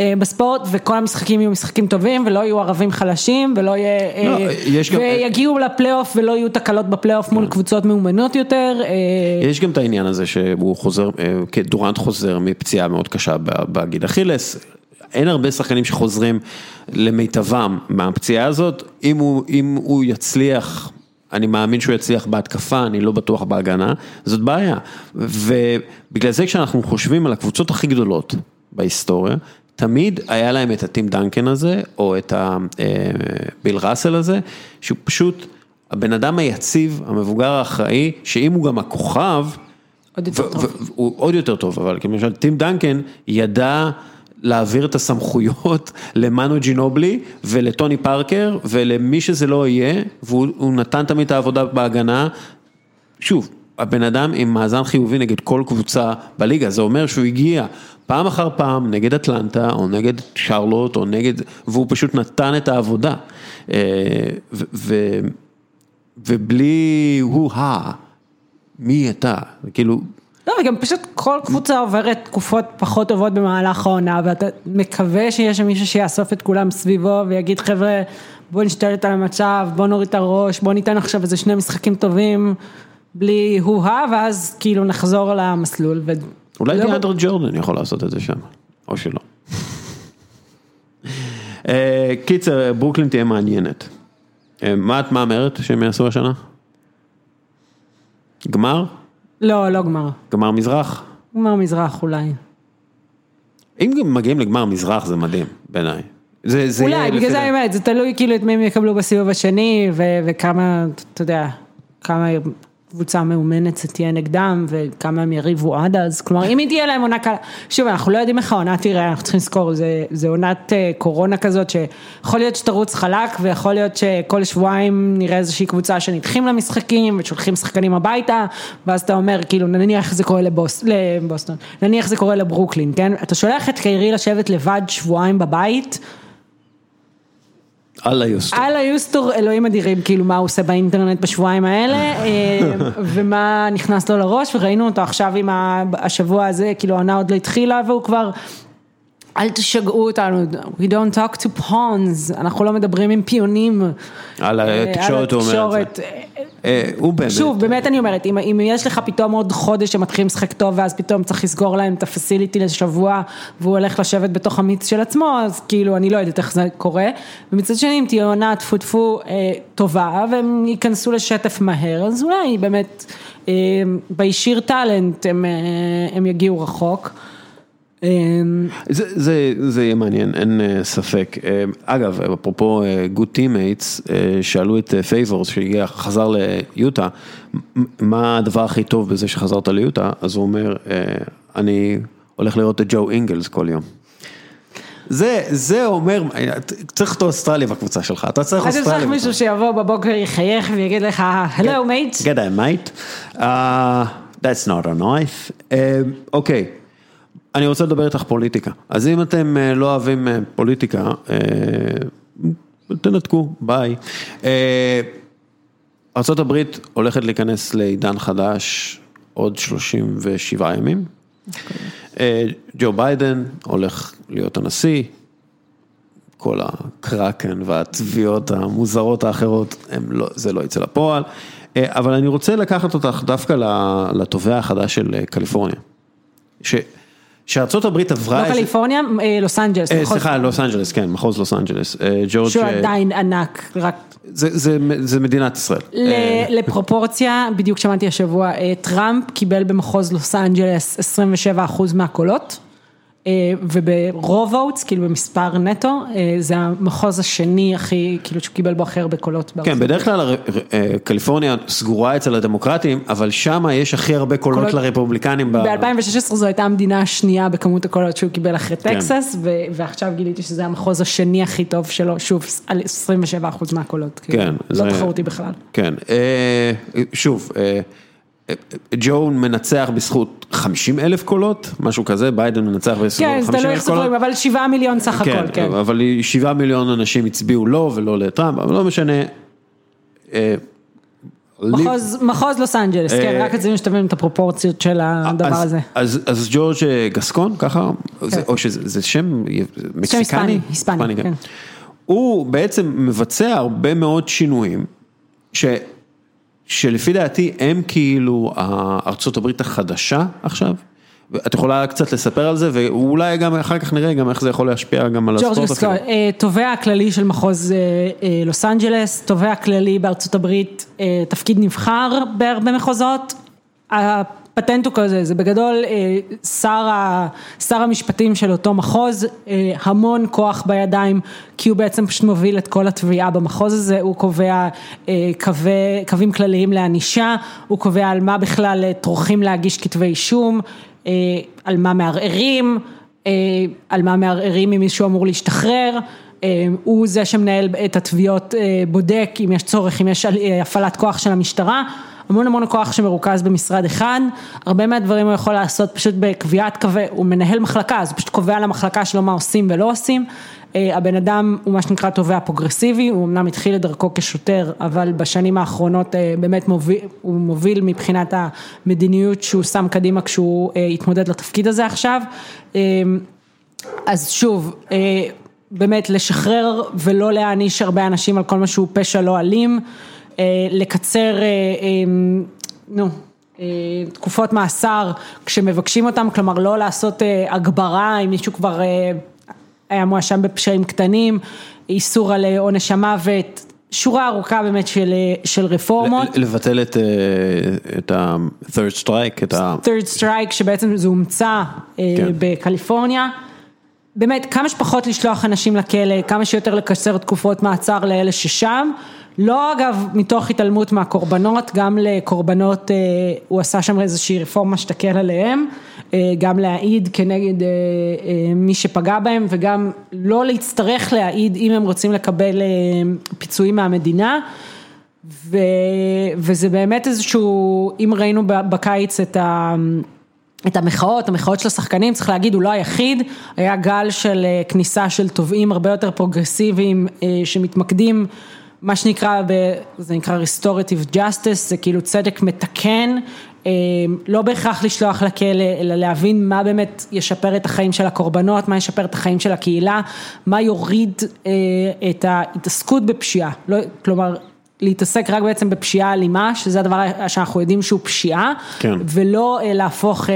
אה, בספורט, וכל המשחקים יהיו משחקים טובים, ולא יהיו ערבים חלשים, ולא יהיה... אה, לא, יש גם- ויגיעו לפלייאוף ולא יהיו תקלות בפלייאוף מול קבוצות מאומנות יותר. אה, יש גם את העניין הזה שהוא חוזר, אה, דורנט חוזר מפציעה מאוד קשה בגיד אכילס, אין הרבה שחקנים שחוזרים למיטבם מהפציעה הזאת, אם הוא, אם הוא יצליח, אני מאמין שהוא יצליח בהתקפה, אני לא בטוח בהגנה, זאת בעיה. ובגלל זה כשאנחנו חושבים על הקבוצות הכי גדולות בהיסטוריה, תמיד היה להם את הטים דנקן הזה, או את הביל ראסל הזה, שהוא פשוט הבן אדם היציב, המבוגר האחראי, שאם הוא גם הכוכב, עוד יותר טוב. הוא עוד יותר טוב, אבל למשל טים דנקן ידע להעביר את הסמכויות למנו ג'ינובלי ולטוני פארקר ולמי שזה לא יהיה, והוא הוא נתן תמיד את העבודה בהגנה. שוב, הבן אדם עם מאזן חיובי נגד כל קבוצה בליגה, זה אומר שהוא הגיע פעם אחר פעם נגד אטלנטה או נגד שרלוט או נגד, והוא פשוט נתן את העבודה. אה, ו- ו- ובלי הוא-הא, מי אתה? כאילו, לא, וגם פשוט כל קבוצה עוברת תקופות פחות טובות במהלך העונה, ואתה מקווה שיש שם מישהו שיאסוף את כולם סביבו ויגיד חבר'ה, בוא נשתלט על המצב, בוא נוריד את הראש, בוא ניתן עכשיו איזה שני משחקים טובים, בלי הוא-הא, ואז כאילו נחזור למסלול. ו... אולי לא- דיאנדרו ג'ורדן יכול לעשות את זה שם, או שלא. אה, קיצר, ברוקלין תהיה מעניינת. אה, מה את מהמרת שהם יעשו השנה? גמר? לא, לא גמר. גמר מזרח? גמר מזרח אולי. אם גם מגיעים לגמר מזרח זה מדהים, בעיניי. זה, זה אולי, בגלל זה. האמת, זה תלוי כאילו את מי הם יקבלו בסיבוב השני, ו- וכמה, אתה יודע, כמה קבוצה מאומנת זה תהיה נגדם וכמה הם יריבו עד אז, כלומר אם היא תהיה להם עונה קלה, שוב אנחנו לא יודעים איך העונה תראה, אנחנו צריכים לזכור, זה, זה עונת אה, קורונה כזאת שיכול להיות שתרוץ חלק ויכול להיות שכל שבועיים נראה איזושהי קבוצה שנדחים למשחקים ושולחים שחקנים הביתה ואז אתה אומר כאילו נניח זה קורה לבוס, לבוסטון, נניח זה קורה לברוקלין, כן, אתה שולח את קיירי לשבת לבד שבועיים בבית אללה יוסטור. אללה יוסטור, אלוהים אדירים, כאילו מה הוא עושה באינטרנט בשבועיים האלה, אה, ומה נכנס לו לראש, וראינו אותו עכשיו עם השבוע הזה, כאילו העונה עוד לא התחילה, והוא כבר, אל תשגעו אותנו, we don't talk to pawns, אנחנו לא מדברים עם פיונים. על התקשורת הוא אומר את זה. אה, הוא באמת. שוב, באמת אני אומרת, אם, אם יש לך פתאום עוד חודש שמתחילים לשחק טוב ואז פתאום צריך לסגור להם את הפסיליטי לשבוע והוא הולך לשבת בתוך המיץ של עצמו, אז כאילו אני לא יודעת איך זה קורה. ומצד שני אם תהיה עונה טפו טפו אה, טובה והם ייכנסו לשטף מהר, אז אולי באמת אה, בישיר טאלנט הם, אה, הם יגיעו רחוק. אמ, זה יהיה מעניין, אין אה, ספק. אה, אגב, אפרופו good teammates, אה, שאלו את פייבורס שהגיע, חזר ליוטה, מה הדבר הכי טוב בזה שחזרת ליוטה? אז הוא אומר, אני הולך לראות את ג'ו אינגלס כל יום. זה, זה אומר, צריך את אוסטרליה בקבוצה שלך, אתה צריך אוסטרליה. אתה צריך מישהו שיבוא בבוקר, יחייך ויגיד לך, hello mate. G'day mate. That's not a knife. אוקיי. Uh, okay. אני רוצה לדבר איתך פוליטיקה, אז אם אתם אה, לא אוהבים אה, פוליטיקה, אה, תנתקו, ביי. ארה"ב הולכת להיכנס לעידן חדש עוד 37 ימים. Okay. אוקיי. ג'ו ביידן הולך להיות הנשיא, כל הקרקן והתביעות המוזרות האחרות, לא, זה לא יצא לפועל. אבל אני רוצה לקחת אותך דווקא לתובע החדש של קליפורניה. ש... שארצות הברית עברה... לא קליפורניה, אה, לוס אנג'לס. אה, סליחה, לוס אנג'לס, כן, מחוז לוס אנג'לס. אה, ג'ורג'... שהוא עדיין ענק, רק... זה מדינת ישראל. לפרופורציה, בדיוק שמעתי השבוע, טראמפ קיבל במחוז לוס אנג'לס 27 אחוז מהקולות. אה, וברוב ה votes, כאילו במספר נטו, אה, זה המחוז השני הכי, כאילו שהוא קיבל בו הכי הרבה קולות. כן, בדרך כלל אה, קליפורניה סגורה אצל הדמוקרטים, אבל שם יש הכי הרבה קולות קולות לרפובליקנים. ב-2016 זו הייתה המדינה השנייה בכמות הקולות שהוא קיבל אחרי כן. טקסס, ועכשיו גיליתי שזה המחוז השני הכי טוב שלו, שוב, על 27 אחוז מהקולות. כאילו, כן. לא זה... תחרותי בכלל. כן, שוב. ג'ו מנצח בזכות 50 אלף קולות, משהו כזה, ביידן מנצח בזכות 50 אלף קולות. כן, זה תלוי איך סופרים, אבל 7 מיליון סך כן, הכל, כן. אבל 7 מיליון אנשים הצביעו לו ולא לטראמפ, אבל לא משנה. אה, מחוז, מחוז לוס אנג'לס, כן, אה, רק רצינו שתבינו את הפרופורציות של הדבר אז, הזה. אז, אז ג'ורג' גסקון, ככה, כן. זה, או שזה שם מקסיקני? שם היספני, היספני, כן. כן. הוא בעצם מבצע הרבה מאוד שינויים, ש... שלפי דעתי הם כאילו ארצות הברית החדשה עכשיו. את יכולה קצת לספר על זה ואולי גם אחר כך נראה גם איך זה יכול להשפיע גם על הספורט אפילו. אה, תובע הכללי של מחוז אה, אה, לוס אנג'לס, תובע הכללי בארצות הברית, תפקיד נבחר בהרבה מחוזות. הפטנט הוא כזה, זה בגדול אה, שר, שר המשפטים של אותו מחוז, אה, המון כוח בידיים, כי הוא בעצם פשוט מוביל את כל התביעה במחוז הזה, הוא קובע אה, קווי, קווים כלליים לענישה, הוא קובע על מה בכלל טורחים להגיש כתבי אישום, על מה מערערים, על מה מערערים אם מישהו אמור להשתחרר. הוא זה שמנהל את התביעות, בודק אם יש צורך, אם יש הפעלת כוח של המשטרה. המון המון כוח שמרוכז במשרד אחד, הרבה מהדברים הוא יכול לעשות פשוט בקביעת קווי, הוא מנהל מחלקה, אז הוא פשוט קובע למחלקה שלו מה עושים ולא עושים. אה, הבן אדם הוא מה שנקרא תובע פרוגרסיבי, הוא אמנם התחיל את דרכו כשוטר, אבל בשנים האחרונות אה, באמת מוביל, הוא מוביל מבחינת המדיניות שהוא שם קדימה כשהוא אה, התמודד לתפקיד הזה עכשיו. אז שוב, באמת לשחרר ולא להעניש הרבה אנשים על כל מה שהוא פשע לא אלים. אה, לקצר, אה, אה, נו, תקופות מאסר כשמבקשים אותם, כלומר לא לעשות הגברה אם מישהו כבר היה מואשם בפשעים קטנים, איסור על עונש המוות, שורה ארוכה באמת של, של רפורמות. לבטל את, את ה-third strike, את ה... third strike שבעצם זה הומצא כן. בקליפורניה. באמת כמה שפחות לשלוח אנשים לכלא, כמה שיותר לקצר תקופות מעצר לאלה ששם. לא אגב מתוך התעלמות מהקורבנות, גם לקורבנות הוא עשה שם איזושהי רפורמה שתקל עליהם, גם להעיד כנגד מי שפגע בהם וגם לא להצטרך להעיד אם הם רוצים לקבל פיצויים מהמדינה. ו, וזה באמת איזשהו, אם ראינו בקיץ את ה... את המחאות, המחאות של השחקנים, צריך להגיד, הוא לא היחיד, היה גל של אה, כניסה של תובעים הרבה יותר פרוגרסיביים אה, שמתמקדים, מה שנקרא, זה נקרא restorative justice, זה כאילו צדק מתקן, אה, לא בהכרח לשלוח לכלא, אלא להבין מה באמת ישפר את החיים של הקורבנות, מה ישפר את החיים של הקהילה, מה יוריד את ההתעסקות בפשיעה, לא, כלומר להתעסק רק בעצם בפשיעה אלימה, שזה הדבר שאנחנו יודעים שהוא פשיעה, כן. ולא להפוך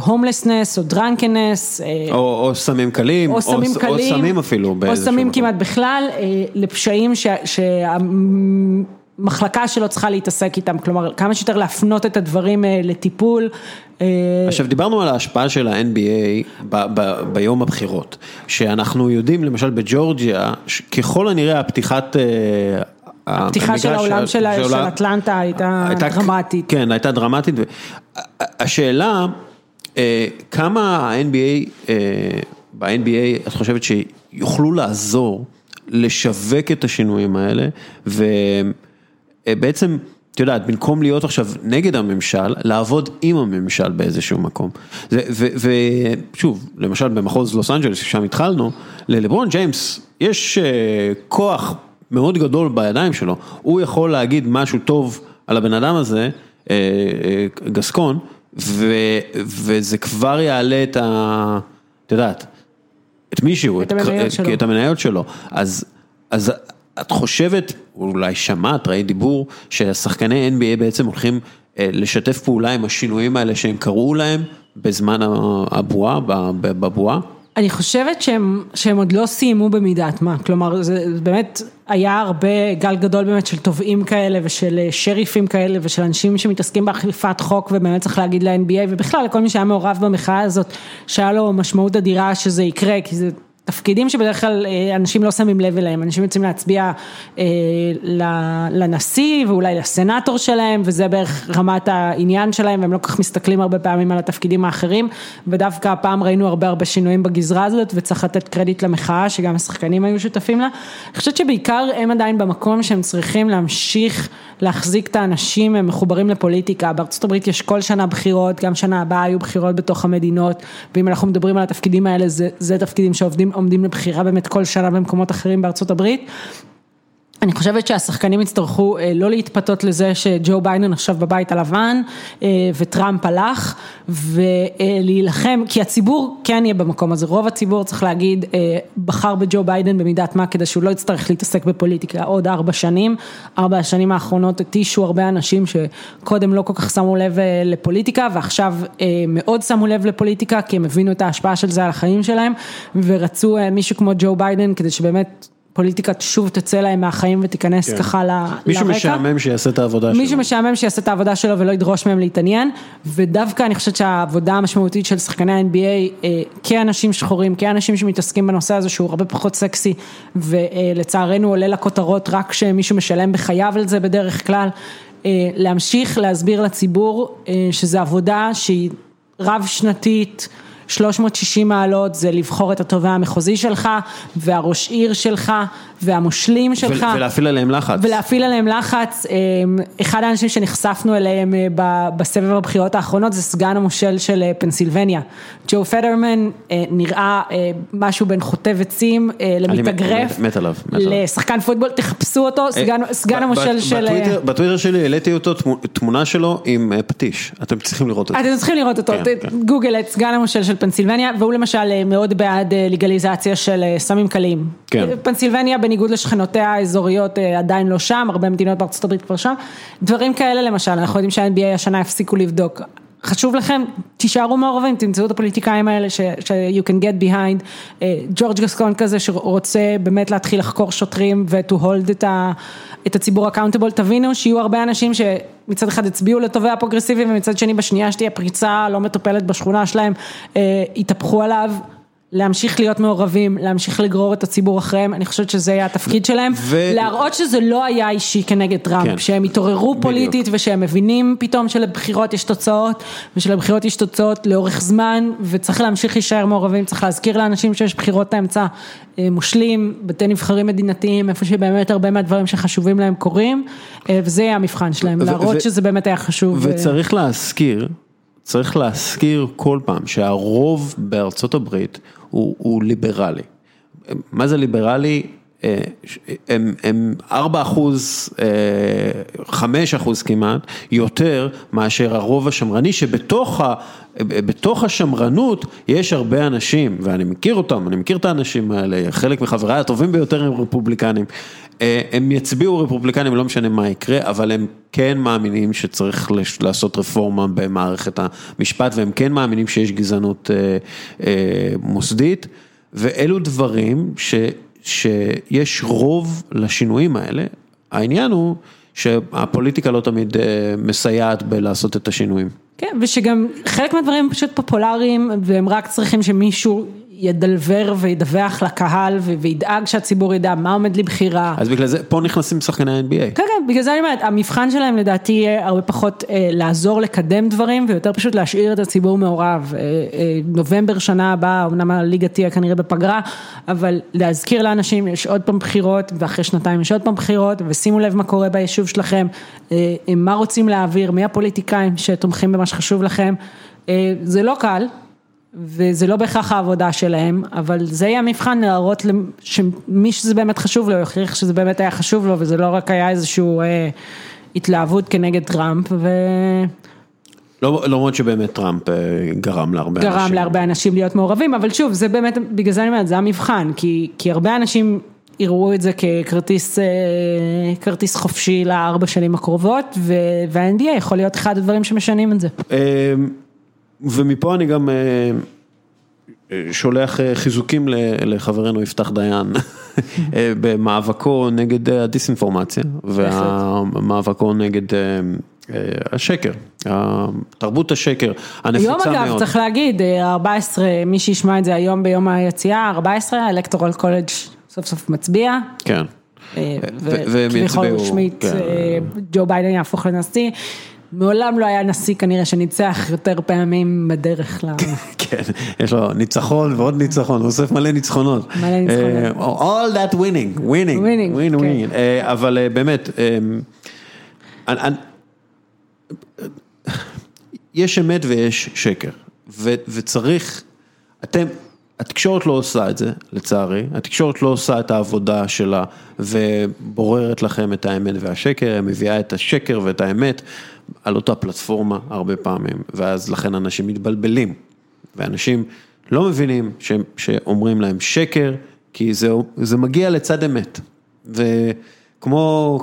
הומלסנס או דרנקנס. או, או סמים קלים, או סמים או, קלים, או סמים אפילו. או סמים כמעט בכלל, לפשעים שה... מחלקה שלא צריכה להתעסק איתם, כלומר כמה שיותר להפנות את הדברים לטיפול. עכשיו דיברנו על ההשפעה של ה-NBA ב- ב- ביום הבחירות, שאנחנו יודעים למשל בג'ורג'יה, ככל הנראה הפתיחת הפתיחה של העולם של אטלנטה הייתה דרמטית. כן, הייתה דרמטית. השאלה, כמה ה-NBA, ב-NBA את חושבת שיוכלו לעזור לשווק את השינויים האלה, ובעצם, את יודעת, במקום להיות עכשיו נגד הממשל, לעבוד עם הממשל באיזשהו מקום. ושוב, למשל במחוז לוס אנג'לס, שם התחלנו, ללברון ג'יימס יש כוח. מאוד גדול בידיים שלו, הוא יכול להגיד משהו טוב על הבן אדם הזה, גסקון, וזה כבר יעלה את ה... את יודעת, את מישהו, את המניות שלו, את המניות שלו, אז, אז את חושבת, אולי שמעת, ראית דיבור, שהשחקני NBA בעצם הולכים לשתף פעולה עם השינויים האלה שהם קראו להם בזמן הבועה, בבועה? אני חושבת שהם, שהם עוד לא סיימו במידת מה, כלומר זה באמת היה הרבה גל גדול באמת של תובעים כאלה ושל שריפים כאלה ושל אנשים שמתעסקים באכיפת חוק ובאמת צריך להגיד ל-NBA ובכלל לכל מי שהיה מעורב במחאה הזאת שהיה לו משמעות אדירה שזה יקרה כי זה תפקידים שבדרך כלל אנשים לא שמים לב אליהם, אנשים יוצאים להצביע לנשיא ואולי לסנאטור שלהם וזה בערך רמת העניין שלהם והם לא כל כך מסתכלים הרבה פעמים על התפקידים האחרים ודווקא הפעם ראינו הרבה הרבה שינויים בגזרה הזאת וצריך לתת קרדיט למחאה שגם השחקנים היו שותפים לה. אני חושבת שבעיקר הם עדיין במקום שהם צריכים להמשיך להחזיק את האנשים הם מחוברים לפוליטיקה, בארצות הברית יש כל שנה בחירות, גם שנה הבאה היו בחירות בתוך המדינות ואם אנחנו מדברים על התפקידים האלה זה, זה תפקידים שעובדים עומדים לבחירה באמת כל שנה במקומות אחרים בארצות הברית. אני חושבת שהשחקנים יצטרכו לא להתפתות לזה שג'ו ביידן עכשיו בבית הלבן וטראמפ הלך ולהילחם, כי הציבור כן יהיה במקום הזה, רוב הציבור צריך להגיד בחר בג'ו ביידן במידת מה כדי שהוא לא יצטרך להתעסק בפוליטיקה עוד ארבע שנים, ארבע השנים האחרונות התישו הרבה אנשים שקודם לא כל כך שמו לב לפוליטיקה ועכשיו מאוד שמו לב לפוליטיקה כי הם הבינו את ההשפעה של זה על החיים שלהם ורצו מישהו כמו ג'ו ביידן כדי שבאמת פוליטיקה שוב תצא להם מהחיים ותיכנס ככה לרקע. מישהו משעמם שיעשה את העבודה שלו. מישהו משעמם שיעשה את העבודה שלו ולא ידרוש מהם להתעניין, ודווקא אני חושבת שהעבודה המשמעותית של שחקני ה-NBA כאנשים שחורים, כאנשים שמתעסקים בנושא הזה שהוא הרבה פחות סקסי, ולצערנו עולה לכותרות רק כשמישהו משלם בחייו על זה בדרך כלל, להמשיך להסביר לציבור שזו עבודה שהיא רב שנתית, 360 מעלות זה לבחור את התובע המחוזי שלך והראש עיר שלך והמושלים שלך. ולהפעיל עליהם לחץ. ולהפעיל עליהם לחץ, אחד האנשים שנחשפנו אליהם בסבב הבחירות האחרונות זה סגן המושל של פנסילבניה, ג'ו פדרמן נראה משהו בין חוטב עצים למתאגרף, מת עליו, לשחקן פוטבול, תחפשו אותו, סגן המושל של... בטוויטר שלי העליתי אותו תמונה שלו עם פטיש, אתם צריכים לראות אותו. אתם צריכים לראות אותו, גוגל את סגן המושל של פנסילבניה והוא למשל מאוד בעד לגליזציה של סמים קלים. פנסילבניה בניגוד לשכנותיה האזוריות עדיין לא שם, הרבה מדינות בארצות הברית כבר שם, דברים כאלה למשל, אנחנו יודעים שה-NBA השנה הפסיקו לבדוק. חשוב לכם, תישארו מעורבים, תמצאו את הפוליטיקאים האלה ש-you can get behind, ג'ורג' גסקון כזה שרוצה באמת להתחיל לחקור שוטרים ו-to hold את הציבור accountable, תבינו שיהיו הרבה אנשים שמצד אחד הצביעו לתובע הפרוגרסיבי ומצד שני בשנייה שתהיה פריצה לא מטופלת בשכונה שלהם, יתהפכו עליו. להמשיך להיות מעורבים, להמשיך לגרור את הציבור אחריהם, אני חושבת שזה היה התפקיד שלהם, ו- להראות שזה לא היה אישי כנגד טראמפ, כן. שהם התעוררו בדיוק. פוליטית ושהם מבינים פתאום שלבחירות יש תוצאות, ושלבחירות יש תוצאות לאורך זמן, וצריך להמשיך להישאר מעורבים, צריך להזכיר לאנשים שיש בחירות האמצע אה, מושלים, בתי נבחרים מדינתיים, איפה שבאמת הרבה מהדברים שחשובים להם קורים, אה, וזה יהיה המבחן שלהם, ו- להראות ו- שזה באמת היה חשוב. אה, וצריך להזכיר, צריך להזכיר כל פעם שהרוב בארצות הברית הוא, הוא ליברלי. מה זה ליברלי? אה, הם, הם 4 אחוז, אה, 5 אחוז כמעט, יותר מאשר הרוב השמרני, שבתוך ה, בתוך השמרנות יש הרבה אנשים, ואני מכיר אותם, אני מכיר את האנשים האלה, חלק מחבריי הטובים ביותר הם רפובליקנים. אה, הם יצביעו רפובליקנים, לא משנה מה יקרה, אבל הם כן מאמינים שצריך לעשות רפורמה במערכת המשפט, והם כן מאמינים שיש גזענות אה, אה, מוסדית, ואלו דברים ש, שיש רוב לשינויים האלה. העניין הוא שהפוליטיקה לא תמיד אה, מסייעת בלעשות את השינויים. כן, ושגם חלק מהדברים פשוט פופולריים, והם רק צריכים שמישהו ידלבר וידווח לקהל וידאג שהציבור ידע מה עומד לבחירה. אז בגלל זה, פה נכנסים שחקני ה-NBA. כן, כן, בגלל זה אני אומרת, המבחן שלהם לדעתי יהיה הרבה פחות אה, לעזור לקדם דברים ויותר פשוט להשאיר את הציבור מעורב. אה, אה, נובמבר שנה הבאה, אמנם הליגה תהיה כנראה בפגרה, אבל להזכיר לאנשים, יש עוד פעם בחירות ואחרי שנתיים יש עוד פעם בחירות ושימו לב מה קורה ביישוב שלכם, אה, אה, מה רוצים להעביר, מי הפוליטיקאים שתומכים במה שחשוב לכם. אה, זה לא קל. וזה לא בהכרח העבודה שלהם, אבל זה יהיה המבחן להראות שמי שזה באמת חשוב לו, יוכיח שזה באמת היה חשוב לו, וזה לא רק היה איזושהי אה, התלהבות כנגד טראמפ, לא, למרות שבאמת טראמפ אה, גרם להרבה אנשים. וגרם להרבה אנשים להיות מעורבים, אבל שוב, זה באמת, בגלל זה אני אומרת, זה המבחן, כי, כי הרבה אנשים יראו את זה ככרטיס אה, כרטיס חופשי לארבע שנים הקרובות, וה-NBA יכול להיות אחד הדברים שמשנים את זה. ומפה אני גם אה, אה, שולח אה, חיזוקים לחברנו יפתח דיין במאבקו נגד הדיסאינפורמציה ומאבקו נגד השקר, תרבות השקר הנפוצה היום מאוד. אגב, צריך להגיד, אה, 14, מי שישמע את זה היום ביום היציאה, 14, האלקטורל קולג' סוף סוף מצביע. כן. וכביכול רשמית, כן. ג'ו ביידן יהפוך לנשיא. מעולם לא היה נשיא כנראה שניצח יותר פעמים בדרך ל... כן, יש לו ניצחון ועוד ניצחון, הוא אוסף מלא ניצחונות. מלא ניצחונות. אה, All that winning, winning, Winning, winning, כן. אה, אבל אה, באמת, יש אמת ויש שקר, ו- וצריך, אתם, התקשורת לא עושה את זה, לצערי, התקשורת לא עושה את העבודה שלה ובוררת לכם את האמת והשקר, היא מביאה את השקר ואת האמת על אותה פלטפורמה הרבה פעמים, ואז לכן אנשים מתבלבלים, ואנשים לא מבינים ש- שאומרים להם שקר, כי זה, זה מגיע לצד אמת, וכמו...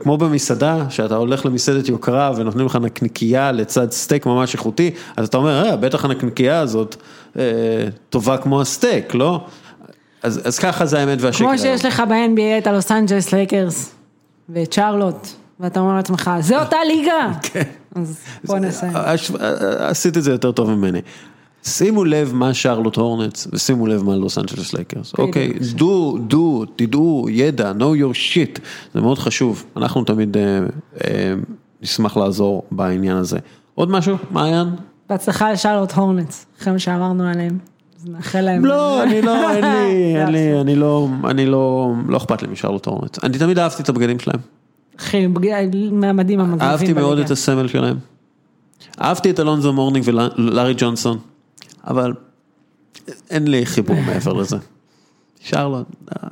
כמו במסעדה, שאתה הולך למסעדת יוקרה ונותנים לך נקניקייה לצד סטייק ממש איכותי, אז אתה אומר, אה, בטח הנקניקייה הזאת אה, טובה כמו הסטייק, לא? אז, אז ככה זה האמת והשקר. כמו שיש לך ב-NBA את הלוס אנג'לס לייקרס ואת שרלוט, ואתה אומר לעצמך, זה אותה ליגה. כן. אז בוא נסיים. הש- עשית את זה יותר טוב ממני. שימו לב מה שרלוט הורנץ ושימו לב מה לוס אנג'לס לייקרס, אוקיי, דו, דו, תדעו, ידע, know your shit, זה מאוד חשוב, אנחנו תמיד אה, אה, נשמח לעזור בעניין הזה. עוד משהו, מעיין? בהצלחה לשרלוט הורנץ, אחרי מה שאמרנו עליהם. אז נאחל להם. לא, אני לא, אין לי, אין לי, אני לא, אני לא, לא אכפת לי משרלוט הורנץ, אני תמיד אהבתי את הבגדים שלהם, מהמדים המגניבים אהבתי מאוד. את הסמל שלהם, אהבתי את אלונזו מורנינג ולארי ג'ונסון, אבל אין לי חיבור מעבר לזה. שרלוט, אה,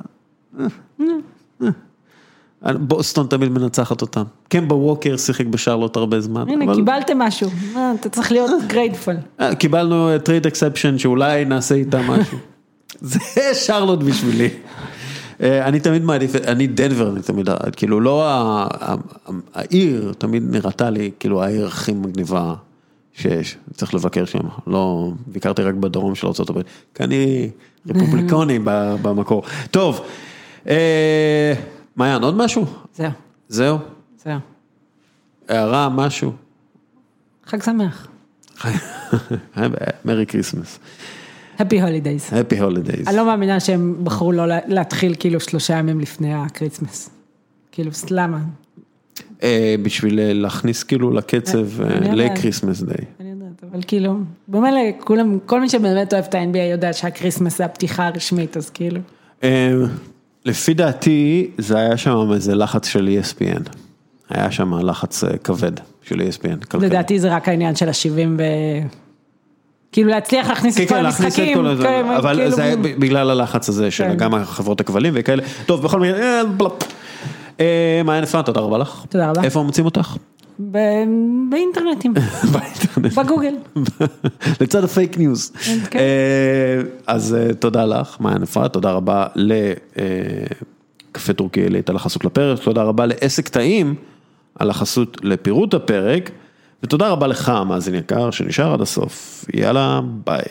אה, אה. בוסטון תמיד מנצחת אותם, קמבה ווקר שיחק בשרלוט הרבה זמן, הנה, אבל- קיבלתם משהו, אתה צריך להיות grateful. קיבלנו trade exception שאולי נעשה איתה משהו. זה שרלוט בשבילי. אה, אני תמיד מעדיף, אני דנבר, אני תמיד, כאילו לא העיר, תמיד נראתה לי כאילו העיר הכי מגניבה שיש, צריך לבקר שם, לא, ביקרתי רק בדרום של ארה"ב, כי אני רפובליקוני במקור. טוב, אה, מעיין, עוד משהו? זהו, זהו? זהו. הערה, משהו? חג שמח. Merry Christmas. Happy holidays. Happy holidays. אני לא מאמינה שהם בחרו לא לה- להתחיל כאילו שלושה ימים לפני ה Christmas. כאילו, למה? אה, בשביל אה, להכניס כאילו לקצב יודעת. ל Christmas Day. אני יודעת, אבל כאילו, במילא כולם, כל מי שבאמת אוהב את ה-NBA יודע שה Christmas זה הפתיחה הרשמית, אז כאילו. אה, לפי דעתי זה היה שם איזה לחץ של ESPN. היה שם לחץ אה, כבד של ESPN. לדעתי זה רק העניין של ה-70 ו... כאילו להצליח להכניס כן, את כל כן, המשחקים, כל הזה, כן, אבל כאילו- זה היה בגלל הלחץ הזה של כן. גם החברות הכבלים וכאלה. טוב, בכל מקרה, אה. אה, מעיין אפרת, תודה רבה לך. תודה רבה. איפה מוצאים אותך? ב- באינטרנטים, באינטרנט. בגוגל. לצד ה fake news. כן. אה, אז תודה לך, מעיין אפרת, תודה רבה לקפה טורקי עילית על החסות לפרק, תודה רבה לעסק טעים על החסות לפירוט הפרק, ותודה רבה לך, מאזין יקר, שנשאר עד הסוף. יאללה, ביי.